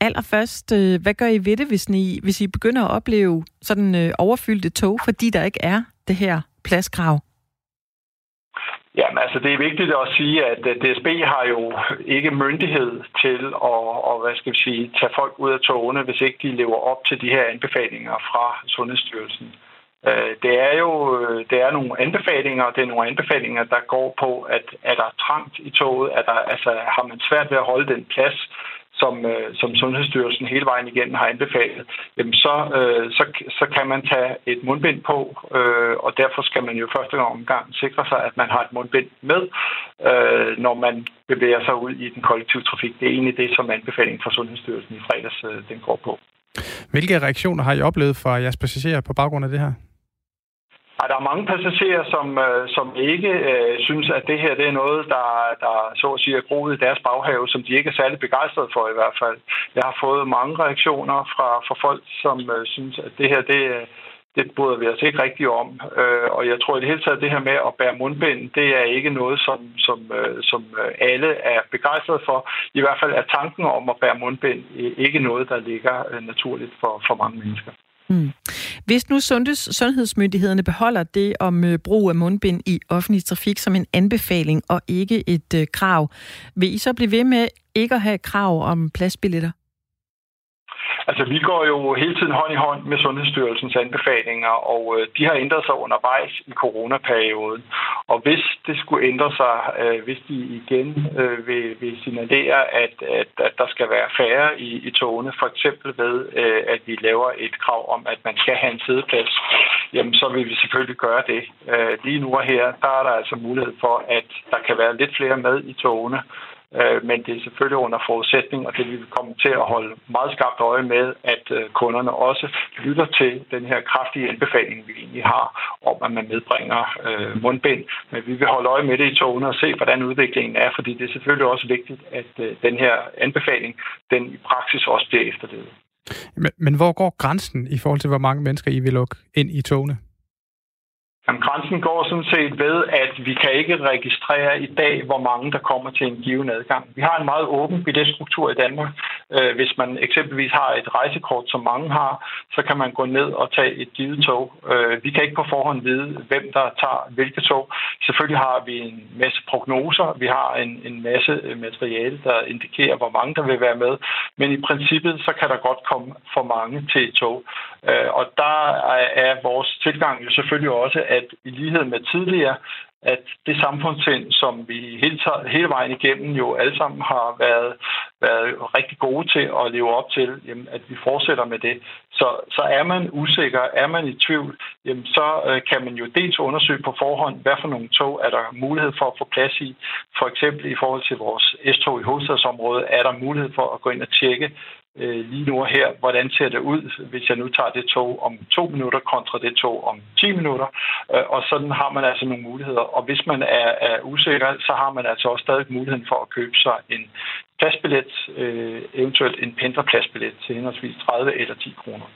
Allerførst, øh, hvad gør I ved det, hvis I, hvis I begynder at opleve sådan øh, overfyldte tog, fordi der ikke er det her pladskrav? Jamen altså, det er vigtigt at sige, at DSB har jo ikke myndighed til at, og, hvad skal vi sige, tage folk ud af togene, hvis ikke de lever op til de her anbefalinger fra Sundhedsstyrelsen. Øh, det er jo øh, det er nogle anbefalinger, og det er nogle anbefalinger, der går på, at er der trangt i toget, er der, altså, har man svært ved at holde den plads, som, øh, som Sundhedsstyrelsen hele vejen igen har anbefalet, jamen så, øh, så, så kan man tage et mundbind på, øh, og derfor skal man jo første omgang sikre sig, at man har et mundbind med, øh, når man bevæger sig ud i den kollektive trafik. Det er egentlig det, som anbefalingen fra Sundhedsstyrelsen i fredags øh, den går på. Hvilke reaktioner har I oplevet fra jeres passagerer på baggrund af det her? Ej, der er mange passagerer, som, øh, som ikke øh, synes, at det her det er noget, der, der så at sige er groet i deres baghave, som de ikke er særlig begejstrede for i hvert fald. Jeg har fået mange reaktioner fra, fra folk, som øh, synes, at det her det, det bryder vi os ikke rigtigt om. Øh, og jeg tror i det hele taget, at det her med at bære mundbind, det er ikke noget, som, som, øh, som øh, alle er begejstrede for. I hvert fald er tanken om at bære mundbind øh, ikke noget, der ligger øh, naturligt for, for mange mennesker. Mm. Hvis nu sundheds, sundhedsmyndighederne beholder det om øh, brug af mundbind i offentlig trafik som en anbefaling og ikke et øh, krav, vil I så blive ved med ikke at have krav om pladsbilletter? Altså, vi går jo hele tiden hånd i hånd med Sundhedsstyrelsens anbefalinger, og øh, de har ændret sig undervejs i coronaperioden. Og hvis det skulle ændre sig, øh, hvis de igen øh, vil, vil signalere, at, at, at der skal være færre i, i togene, for eksempel ved, at vi laver et krav om, at man skal have en sædeplads, jamen så vil vi selvfølgelig gøre det. Lige nu og her, der er der altså mulighed for, at der kan være lidt flere med i togene, Øh, men det er selvfølgelig under forudsætning, og det vil vi komme til at holde meget skarpt øje med, at øh, kunderne også lytter til den her kraftige anbefaling, vi egentlig har om, at man medbringer øh, mundbind. Men vi vil holde øje med det i togene og se, hvordan udviklingen er, fordi det er selvfølgelig også vigtigt, at den her anbefaling, den i praksis også bliver efterlevet. Men, men hvor går grænsen i forhold til, hvor mange mennesker I vil lukke ind i togene? Jamen, grænsen går sådan set ved, at vi kan ikke registrere i dag, hvor mange der kommer til en given adgang. Vi har en meget åben billetstruktur i Danmark. Øh, hvis man eksempelvis har et rejsekort, som mange har, så kan man gå ned og tage et givet tog. Øh, vi kan ikke på forhånd vide, hvem der tager hvilke tog. Selvfølgelig har vi en masse prognoser. Vi har en, en masse øh, materiale, der indikerer, hvor mange der vil være med. Men i princippet, så kan der godt komme for mange til et tog. Og der er vores tilgang jo selvfølgelig også, at i lighed med tidligere, at det samfundssind, som vi hele, hele vejen igennem jo alle sammen har været, været rigtig gode til at leve op til, jamen, at vi fortsætter med det. Så, så er man usikker, er man i tvivl, jamen, så øh, kan man jo dels undersøge på forhånd, hvad for nogle tog er der mulighed for at få plads i. For eksempel i forhold til vores S-tog i hovedstadsområdet, er der mulighed for at gå ind og tjekke, øh, lige nu og her, hvordan ser det ud, hvis jeg nu tager det tog om to minutter kontra det tog om 10 minutter. Øh, og sådan har man altså nogle muligheder. Og hvis man er, er usikker, så har man altså også stadig muligheden for at købe sig en pladsbillet, øh, eventuelt en pendlerpladsbillet til henholdsvis 30 eller 10 kroner.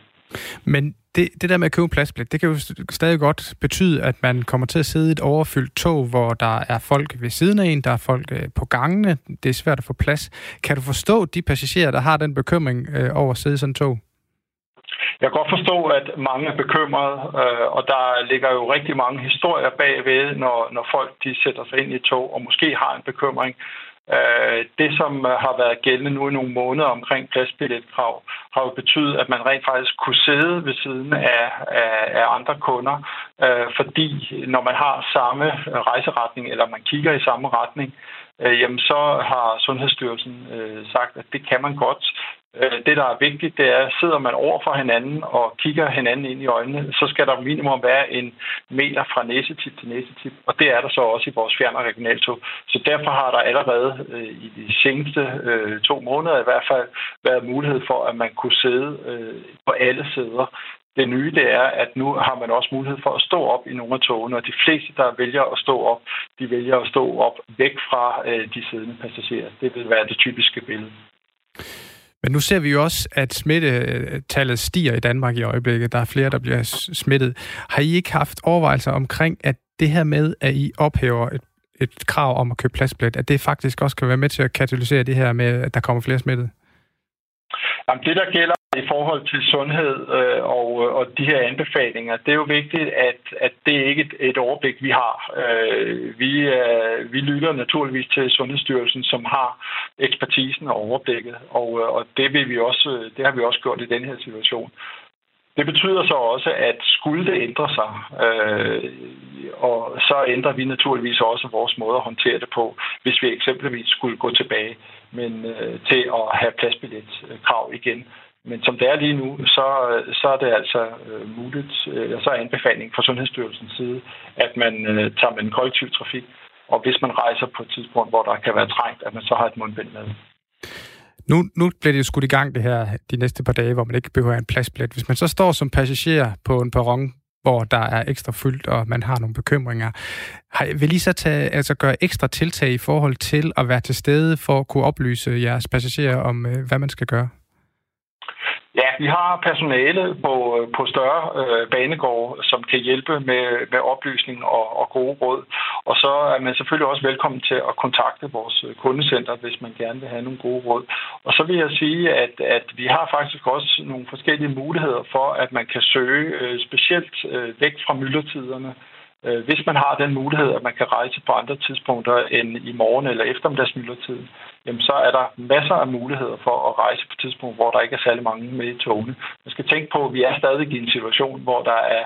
Men det, det der med at købe pladsbillet, det kan jo stadig godt betyde, at man kommer til at sidde i et overfyldt tog, hvor der er folk ved siden af en, der er folk øh, på gangene. Det er svært at få plads. Kan du forstå de passagerer, der har den bekymring øh, over at sidde i sådan et tog? Jeg kan godt forstå, at mange er bekymrede, øh, og der ligger jo rigtig mange historier bagved, når, når folk de sætter sig ind i et tog og måske har en bekymring. Øh, det, som øh, har været gældende nu i nogle måneder omkring pladsbilletkrav, har jo betydet, at man rent faktisk kunne sidde ved siden af, af, af andre kunder, øh, fordi når man har samme rejseretning, eller man kigger i samme retning, øh, jamen så har Sundhedsstyrelsen øh, sagt, at det kan man godt. Øh, det, der er vigtigt, det er, at sidder man over for hinanden og kigger hinanden ind i øjnene, så skal der minimum være en meter fra næsetip til næsetip, og det er der så også i vores fjern- og regionaltog. Så derfor har der allerede øh, i de seneste øh, to måneder i hvert fald været mulighed for, at man kunne sidde øh, på alle sæder. Det nye det er, at nu har man også mulighed for at stå op i nogle af togene, og de fleste, der vælger at stå op, de vælger at stå op væk fra øh, de siddende passagerer. Det vil være det typiske billede. Men nu ser vi jo også, at smittetallet stiger i Danmark i øjeblikket. Der er flere, der bliver smittet. Har I ikke haft overvejelser omkring, at det her med, at I ophæver et, et krav om at købe pladsbillet, at det faktisk også kan være med til at katalysere det her med, at der kommer flere smittede? Jamen, det, der gælder i forhold til sundhed øh, og, og de her anbefalinger, det er jo vigtigt, at, at det er ikke et, et overblik, vi har. Øh, vi, øh, vi lytter naturligvis til Sundhedsstyrelsen, som har ekspertisen og overblikket, og, øh, og det, vil vi også, det har vi også gjort i den her situation. Det betyder så også, at skulle det ændre sig, øh, og så ændrer vi naturligvis også vores måde at håndtere det på, hvis vi eksempelvis skulle gå tilbage men, øh, til at have pladsbilletkrav igen. Men som det er lige nu, så, øh, så er det altså øh, muligt, øh, så er anbefalingen fra Sundhedsstyrelsens side, at man øh, tager med en kollektiv trafik, og hvis man rejser på et tidspunkt, hvor der kan være trængt, at man så har et mundbind med. Nu, nu bliver det skudt i gang det her de næste par dage, hvor man ikke behøver en pladsbillet. Hvis man så står som passager på en perron, hvor der er ekstra fyldt, og man har nogle bekymringer. Vil I så tage, altså gøre ekstra tiltag i forhold til at være til stede for at kunne oplyse jeres passagerer om, øh, hvad man skal gøre? Ja, vi har personale på, øh, på større øh, banegård, som kan hjælpe med, med oplysning og, og gode råd. Og så er man selvfølgelig også velkommen til at kontakte vores øh, kundecenter, hvis man gerne vil have nogle gode råd. Og så vil jeg sige, at, at vi har faktisk også nogle forskellige muligheder for, at man kan søge øh, specielt øh, væk fra myldretiderne. Øh, hvis man har den mulighed, at man kan rejse på andre tidspunkter end i morgen eller eftermiddagsmyldretiden, jamen så er der masser af muligheder for at rejse på tidspunkter, tidspunkt, hvor der ikke er særlig mange med i togene. Man skal tænke på, at vi er stadig i en situation, hvor der er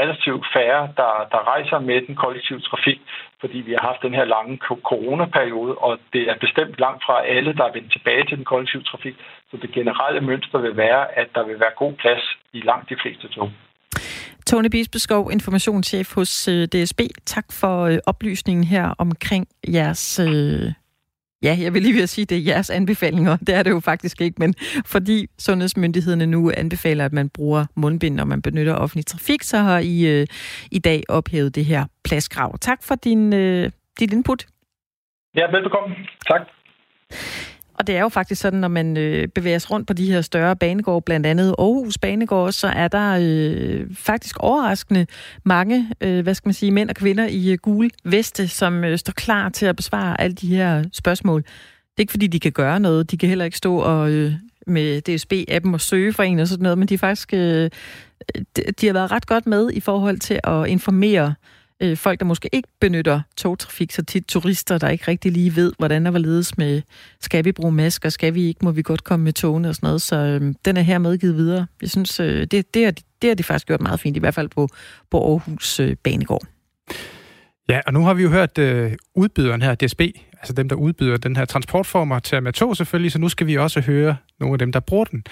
relativt færre, der, der rejser med den kollektive trafik, fordi vi har haft den her lange coronaperiode, og det er bestemt langt fra alle, der er vendt tilbage til den kollektive trafik. Så det generelle mønster vil være, at der vil være god plads i langt de fleste tog. Tony Bisbeskov, informationschef hos øh, DSB. Tak for øh, oplysningen her omkring jeres øh, Ja, jeg vil lige ved at sige, det er jeres anbefalinger. Det er det jo faktisk ikke, men fordi sundhedsmyndighederne nu anbefaler, at man bruger mundbind, når man benytter offentlig trafik, så har I øh, i dag ophævet det her pladskrav. Tak for din, øh, dit input. Ja, velbekomme. Tak. Og det er jo faktisk sådan, når man øh, bevæger sig rundt på de her større banegårde, blandt andet Aarhus Banegård, så er der øh, faktisk overraskende mange, øh, hvad skal man sige, mænd og kvinder i øh, gule veste, som øh, står klar til at besvare alle de her spørgsmål. Det er ikke fordi, de kan gøre noget. De kan heller ikke stå og øh, med DSB-appen og søge for en og sådan noget, men de, faktisk, øh, de, de har været ret godt med i forhold til at informere øh, folk, der måske ikke benytter togtrafik så tit, turister, der ikke rigtig lige ved, hvordan der var ledes med, skal vi bruge masker, skal vi ikke, må vi godt komme med togene og sådan noget. Så øh, den er her medgivet videre. Jeg synes, øh, det, det, er, det har de faktisk gjort meget fint, i hvert fald på, på Aarhus øh, Banegård. Ja, og nu har vi jo hørt øh, udbyderen her, DSB, altså dem, der udbyder den her transportformer til med tog selvfølgelig, så nu skal vi også høre nogle af dem, der bruger den.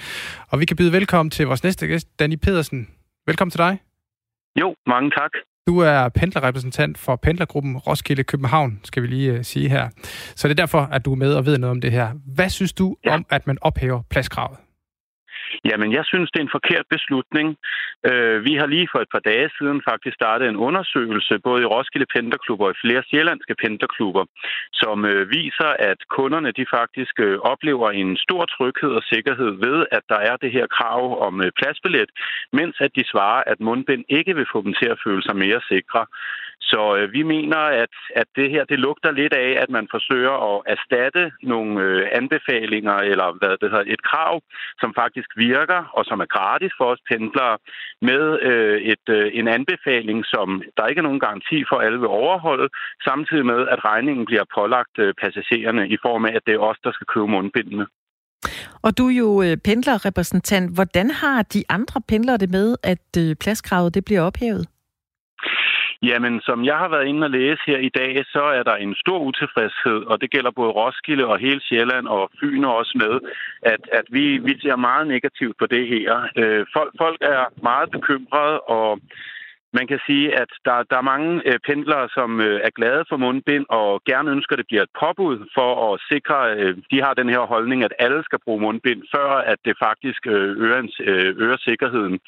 Og vi kan byde velkommen til vores næste gæst, Danny Pedersen. Velkommen til dig. Jo, mange tak. Du er pendlerrepræsentant for pendlergruppen Roskilde København, skal vi lige uh, sige her. Så det er derfor, at du er med og ved noget om det her. Hvad synes du ja. om, at man ophæver pladskravet? Jamen, jeg synes, det er en forkert beslutning. Øh, vi har lige for et par dage siden faktisk startet en undersøgelse, både i Roskilde Penterklubber og i flere sjællandske penterklubber, som øh, viser, at kunderne de faktisk øh, oplever en stor tryghed og sikkerhed ved, at der er det her krav om øh, pladsbillet, mens at de svarer, at mundbind ikke vil få dem til at føle sig mere sikre. Så øh, vi mener, at, at det her det lugter lidt af, at man forsøger at erstatte nogle øh, anbefalinger eller hvad det hedder, et krav, som faktisk virker og som er gratis for os pendlere, med øh, et, øh, en anbefaling, som der ikke er nogen garanti for, at alle vil overholde, samtidig med, at regningen bliver pålagt øh, passagererne i form af, at det er os, der skal købe mundbindene. Og du er jo øh, pendlerrepræsentant. Hvordan har de andre pendlere det med, at øh, pladskravet det bliver ophævet? Jamen, som jeg har været inde og læse her i dag, så er der en stor utilfredshed, og det gælder både Roskilde og hele Sjælland og Fyn også med, at, at vi, vi ser meget negativt på det her. Øh, folk, folk er meget bekymrede, og man kan sige, at der, der er mange øh, pendlere, som øh, er glade for mundbind og gerne ønsker, at det bliver et påbud for at sikre, øh, de har den her holdning, at alle skal bruge mundbind, før at det faktisk øh, øger, øh, øger sikkerheden.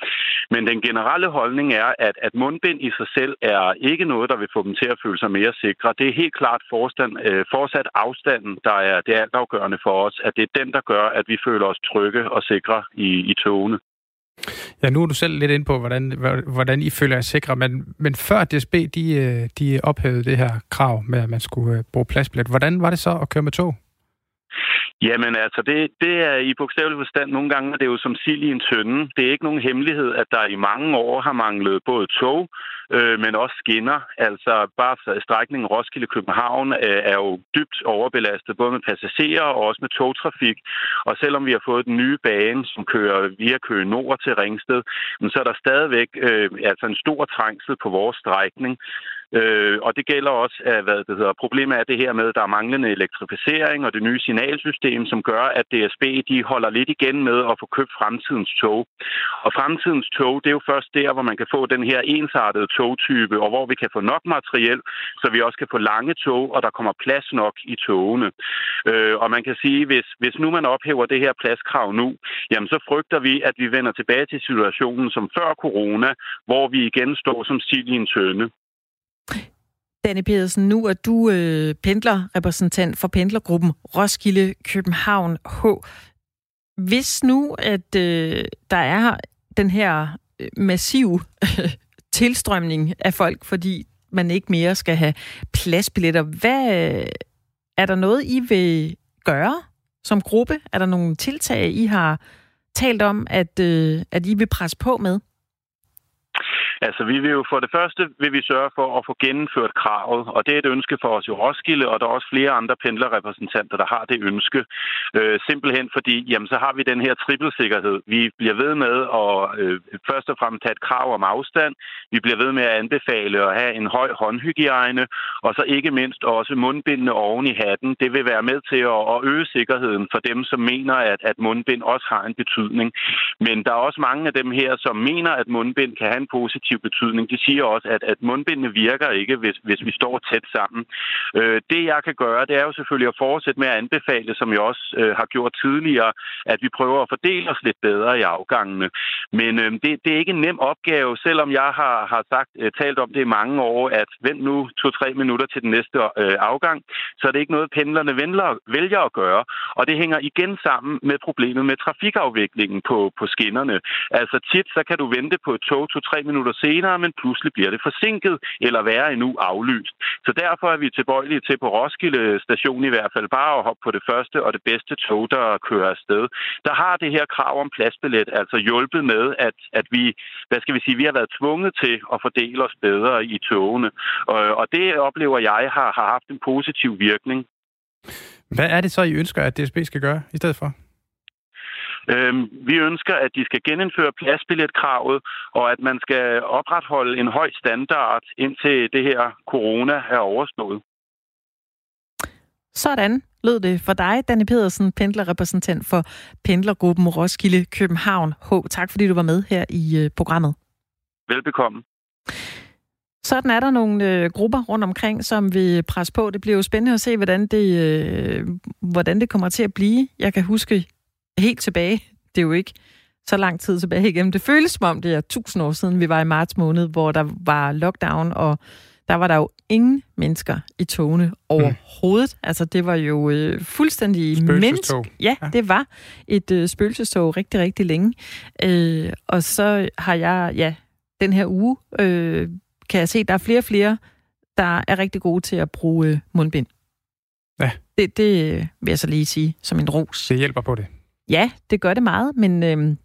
Men den generelle holdning er, at, at mundbind i sig selv er ikke noget, der vil få dem til at føle sig mere sikre. Det er helt klart forstand, øh, fortsat afstanden, der er det altafgørende for os, at det er den, der gør, at vi føler os trygge og sikre i, i togene. Ja, nu er du selv lidt ind på, hvordan, hvordan I føler jer sikre, men, men før DSB de, øh, de ophævede det her krav med, at man skulle øh, bruge pladsbillet, hvordan var det så at køre med tog? Jamen altså, det, det er i bogstavelig forstand nogle gange, det er jo som sild i en tønde. Det er ikke nogen hemmelighed, at der i mange år har manglet både tog, øh, men også skinner. Altså bare strækningen Roskilde-København øh, er jo dybt overbelastet, både med passagerer og også med togtrafik. Og selvom vi har fået den nye bane, som kører via Køge Nord til Ringsted, så er der stadigvæk øh, altså en stor trængsel på vores strækning. Øh, og det gælder også, at, hvad det hedder, problemet er det her med, at der er manglende elektrificering og det nye signalsystem, som gør, at DSB de holder lidt igen med at få købt fremtidens tog. Og fremtidens tog, det er jo først der, hvor man kan få den her ensartede togtype, og hvor vi kan få nok materiel, så vi også kan få lange tog, og der kommer plads nok i togene. Øh, og man kan sige, hvis, hvis nu man ophæver det her pladskrav nu, jamen så frygter vi, at vi vender tilbage til situationen som før corona, hvor vi igen står som sild i en tønde. Danne Pedersen, nu er du øh, pendlerrepræsentant for pendlergruppen Roskilde København H. Hvis nu, at øh, der er den her øh, massiv tilstrømning af folk, fordi man ikke mere skal have pladsbilletter, hvad øh, er der noget, I vil gøre som gruppe? Er der nogle tiltag, I har talt om, at, øh, at I vil presse på med? Altså, vi vil jo for det første vil vi sørge for at få gennemført kravet, og det er et ønske for os i Roskilde, og der er også flere andre pendlerrepræsentanter, der har det ønske. Øh, simpelthen fordi, jamen, så har vi den her trippelsikkerhed. Vi bliver ved med at øh, først og fremmest have et krav om afstand. Vi bliver ved med at anbefale at have en høj håndhygiejne, og så ikke mindst også mundbindene oven i hatten. Det vil være med til at, at øge sikkerheden for dem, som mener, at, at mundbind også har en betydning. Men der er også mange af dem her, som mener, at mundbind kan have en positiv negativ betydning. De siger også, at, at mundbindene virker ikke, hvis, hvis vi står tæt sammen. Øh, det, jeg kan gøre, det er jo selvfølgelig at fortsætte med at anbefale, som jeg også øh, har gjort tidligere, at vi prøver at fordele os lidt bedre i afgangene. Men øh, det, det er ikke en nem opgave, selvom jeg har, har sagt, øh, talt om det i mange år, at vent nu to-tre minutter til den næste øh, afgang, så er det ikke noget, pendlerne vælger, vælger at gøre. Og det hænger igen sammen med problemet med trafikafviklingen på, på skinnerne. Altså tit, så kan du vente på et tog to-tre minutter senere, men pludselig bliver det forsinket eller værre endnu aflyst. Så derfor er vi tilbøjelige til på Roskilde station i hvert fald bare at hoppe på det første og det bedste tog, der kører afsted. Der har det her krav om pladsbillet altså hjulpet med, at, at vi, hvad skal vi sige, vi har været tvunget til at fordele os bedre i togene. Og, og det oplever jeg har, har haft en positiv virkning. Hvad er det så, I ønsker, at DSB skal gøre i stedet for? Øhm, vi ønsker, at de skal genindføre pladsbilletkravet, og at man skal opretholde en høj standard, indtil det her corona er overstået. Sådan lød det for dig, Danne Pedersen, pendlerrepræsentant for pendlergruppen Roskilde København H. Tak fordi du var med her i øh, programmet. Velbekomme. Sådan er der nogle øh, grupper rundt omkring, som vil presse på. Det bliver jo spændende at se, hvordan det, øh, hvordan det kommer til at blive. Jeg kan huske helt tilbage. Det er jo ikke så lang tid tilbage igennem. Det føles som om, det er tusind år siden, vi var i marts måned, hvor der var lockdown, og der var der jo ingen mennesker i togene overhovedet. Mm. Altså, det var jo øh, fuldstændig menneske. Ja, ja, det var et øh, spøgelsestog rigtig, rigtig længe. Øh, og så har jeg, ja, den her uge, øh, kan jeg se, der er flere og flere, der er rigtig gode til at bruge øh, mundbind. Ja. Det, det vil jeg så lige sige som en ros. Det hjælper på det. Ja, det gør det meget, men øh,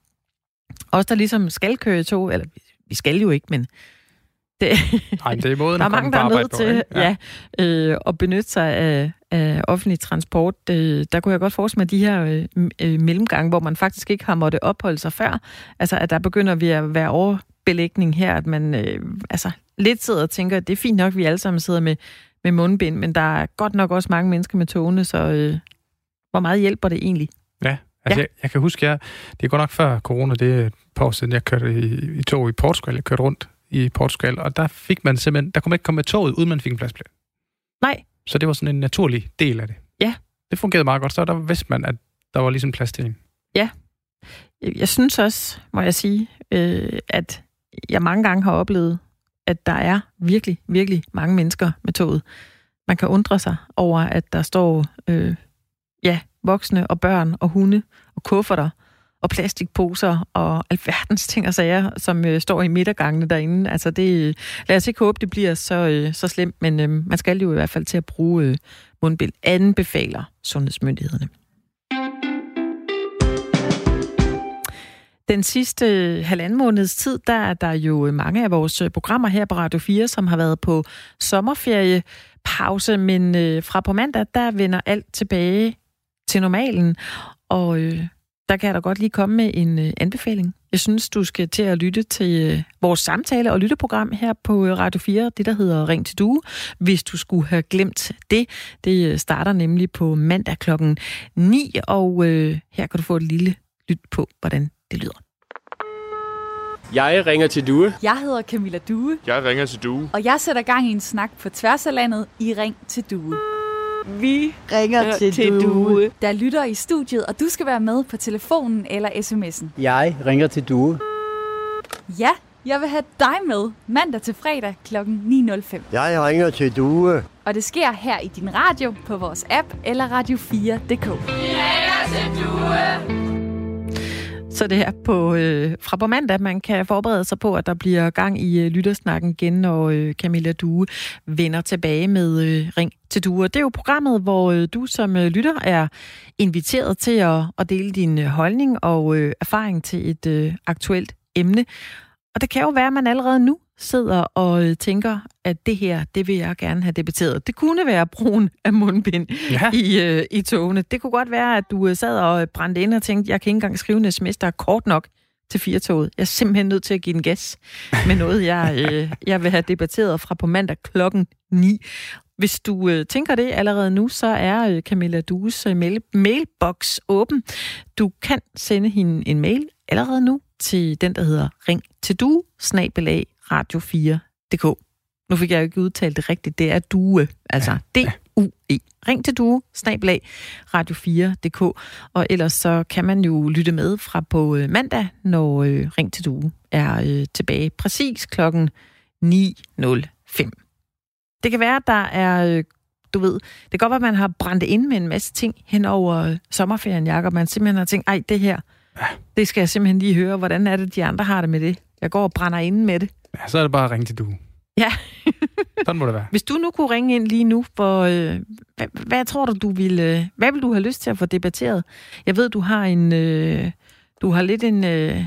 også der ligesom skal køre tog, eller vi skal jo ikke, men det, Ej, det er måden der er mange, der er nødt til ja. Ja, øh, at benytte sig af, af offentlig transport. Øh, der kunne jeg godt forestille mig de her øh, øh, mellemgange, hvor man faktisk ikke har måttet opholde sig før. Altså, at der begynder vi at være overbelægning her, at man øh, altså, lidt sidder og tænker, at det er fint nok, at vi alle sammen sidder med, med mundbind, men der er godt nok også mange mennesker med togene, så øh, hvor meget hjælper det egentlig? Ja, altså ja. Jeg, jeg kan huske, jeg, det er godt nok før corona, det er et par år siden, jeg kørte i, i tog i Portugal, jeg kørte rundt i Portugal, og der fik man simpelthen, der kunne man ikke komme med toget, uden man fik en pladsplads. Nej. Så det var sådan en naturlig del af det. Ja. Det fungerede meget godt, så der vidste man, at der var ligesom plads til en. Ja. Jeg synes også, må jeg sige, øh, at jeg mange gange har oplevet, at der er virkelig, virkelig mange mennesker med toget. Man kan undre sig over, at der står øh, ja, voksne og børn og hunde og kufferter og plastikposer og alverdens ting og sager, som øh, står i midtergangene derinde. Altså det, lad os ikke håbe, det bliver så, øh, så slemt, men øh, man skal jo i hvert fald til at bruge øh, mundbind. Anbefaler sundhedsmyndighederne. Den sidste øh, halvanden måneds tid, der er der jo øh, mange af vores øh, programmer her på Radio 4, som har været på sommerferiepause, men øh, fra på mandag, der vender alt tilbage til normalen, og øh, der kan jeg da godt lige komme med en øh, anbefaling. Jeg synes, du skal til at lytte til øh, vores samtale- og lytteprogram her på øh, Radio 4, det der hedder Ring til Due, hvis du skulle have glemt det. Det øh, starter nemlig på mandag klokken 9, og øh, her kan du få et lille lyt på, hvordan det lyder. Jeg ringer til Due. Jeg hedder Camilla Due. Jeg ringer til Due. Og jeg sætter gang i en snak på tværs af landet i Ring til Due. Vi ringer øh, til, til Due. Der lytter i studiet, og du skal være med på telefonen eller sms'en. Jeg ringer til Due. Ja, jeg vil have dig med mandag til fredag kl. 9.05. Jeg ringer til Due. Og det sker her i din radio, på vores app eller radio4.dk. Vi ringer til Due. Så det er på, øh, fra på mandag, man kan forberede sig på, at der bliver gang i øh, lyttersnakken igen, når øh, Camilla Due vender tilbage med øh, Ring til Due. Det er jo programmet, hvor øh, du som øh, lytter er inviteret til at, at dele din øh, holdning og øh, erfaring til et øh, aktuelt emne. Og det kan jo være, at man allerede nu sidder og øh, tænker, at det her, det vil jeg gerne have debatteret. Det kunne være brugen af mundbind ja. i, øh, i togene. Det kunne godt være, at du øh, sad og brændte ind og tænkte, jeg kan ikke engang skrive en sms, der er kort nok til firetoget. Jeg er simpelthen nødt til at give en gas med noget, jeg, øh, jeg vil have debatteret fra på mandag klokken 9. Hvis du øh, tænker det allerede nu, så er øh, Camilla Dues øh, mail, mailbox åben. Du kan sende hende en mail allerede nu til den, der hedder ring til du, snabelag radio4.dk. Nu fik jeg jo ikke udtalt det rigtigt. Det er Due, altså D-U-E. Ring til Due, snablag, radio4.dk. Og ellers så kan man jo lytte med fra på øh, mandag, når øh, Ring til Due er øh, tilbage præcis klokken 9.05. Det kan være, at der er, du ved, det kan godt være, at man har brændt ind med en masse ting hen over sommerferien, Jacob. Man simpelthen har tænkt, ej, det her, det skal jeg simpelthen lige høre. Hvordan er det, de andre har det med det? Jeg går og brænder ind med det. Ja, så er det bare at ringe til du. Ja. Sådan må det være. Hvis du nu kunne ringe ind lige nu, for, øh, hvad, hvad tror du, du vil, øh, hvad vil du have lyst til at få debatteret? Jeg ved, du har en, øh, du har lidt en, øh,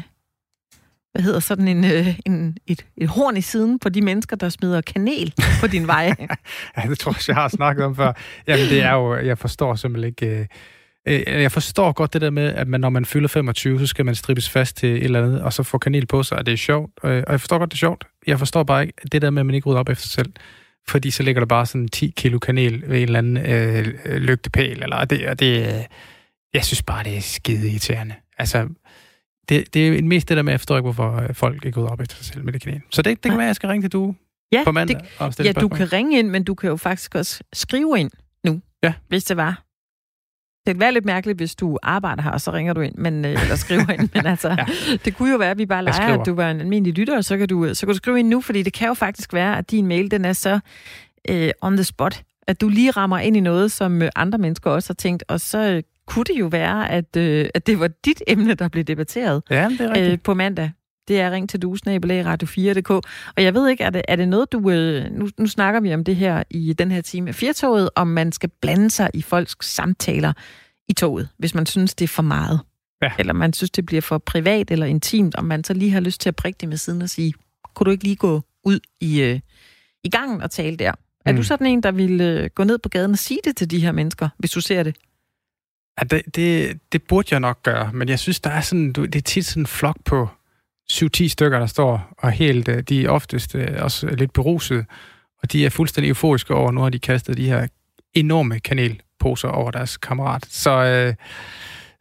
hvad hedder sådan en, øh, en et, et horn i siden på de mennesker, der smider kanel på din vej. ja, det tror jeg, jeg har snakket om før. Jamen, det er jo, jeg forstår simpelthen ikke... Øh, jeg forstår godt det der med, at man, når man fylder 25, så skal man stribes fast til et eller andet, og så få kanel på sig, og det er sjovt. Øh, og jeg forstår godt, det er sjovt. Jeg forstår bare ikke det der med, at man ikke rydder op efter sig selv. Fordi så ligger der bare sådan 10 kilo kanel ved en eller anden øh, lygtepæl, eller det, og det, jeg synes bare, det er skide irriterende. Altså, det, det er mest det der med, at jeg forstår ikke, hvorfor folk ikke går op efter sig selv med det kanel. Så det, det kan være, at jeg skal ringe til du ja, på mandag det, og stille Ja, spørgsmål. du kan ringe ind, men du kan jo faktisk også skrive ind nu, ja. hvis det var. Det være lidt mærkeligt, hvis du arbejder her, og så ringer du ind, men, øh, eller skriver ind. Men altså, ja. det kunne jo være, at vi bare leger, at du var en almindelig lytter, og så kan, du, så kan du skrive ind nu, fordi det kan jo faktisk være, at din mail, den er så øh, on the spot, at du lige rammer ind i noget, som øh, andre mennesker også har tænkt, og så øh, kunne det jo være, at, øh, at det var dit emne, der blev debatteret ja, det er rigtigt. øh, på mandag. Det er ring til duesnabelag radio4.dk. Og jeg ved ikke, er det, er det noget, du... Øh, nu, nu snakker vi om det her i den her time af Firtoget, om man skal blande sig i folks samtaler i toget, hvis man synes, det er for meget. Ja. Eller man synes, det bliver for privat eller intimt, om man så lige har lyst til at prikke det med siden og sige, kunne du ikke lige gå ud i, øh, i gangen og tale der? Er Mm. du sådan en, der vil øh, gå ned på gaden og sige det til de her mennesker, hvis du ser det? Ja, det, det, det burde jeg nok gøre, men jeg synes, der er sådan, du, det er tit sådan en flok på 7-10 stykker, der står og helt, øh, de er oftest øh, også lidt beruset, og de er fuldstændig euforiske over, nu har de kastet de her enorme kanelposer over deres kammerat. Så, øh,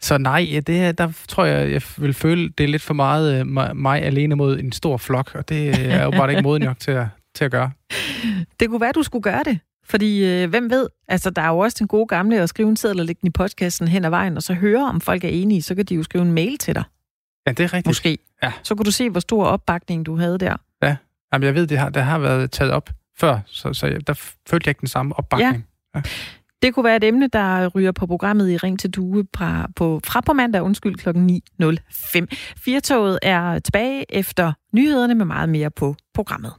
så nej, det, der tror jeg, jeg vil føle, det er lidt for meget øh, mig, mig alene mod en stor flok, og det er jo bare ikke moden nok til at, til at gøre. Det kunne være, du skulle gøre det. Fordi øh, hvem ved, altså der er jo også den gode gamle at skrive en seddel og lægge den i postkassen hen ad vejen, og så høre, om folk er enige, så kan de jo skrive en mail til dig. Ja, det er rigtigt. Måske. Ja. Så kunne du se, hvor stor opbakning du havde der. Ja, Jamen, jeg ved, det har, det har været taget op før, så, så der følte jeg ikke den samme opbakning. Ja. ja. Det kunne være et emne, der ryger på programmet i Ring til Due fra på, fra på mandag, undskyld, kl. 9.05. Firtoget er tilbage efter nyhederne med meget mere på programmet.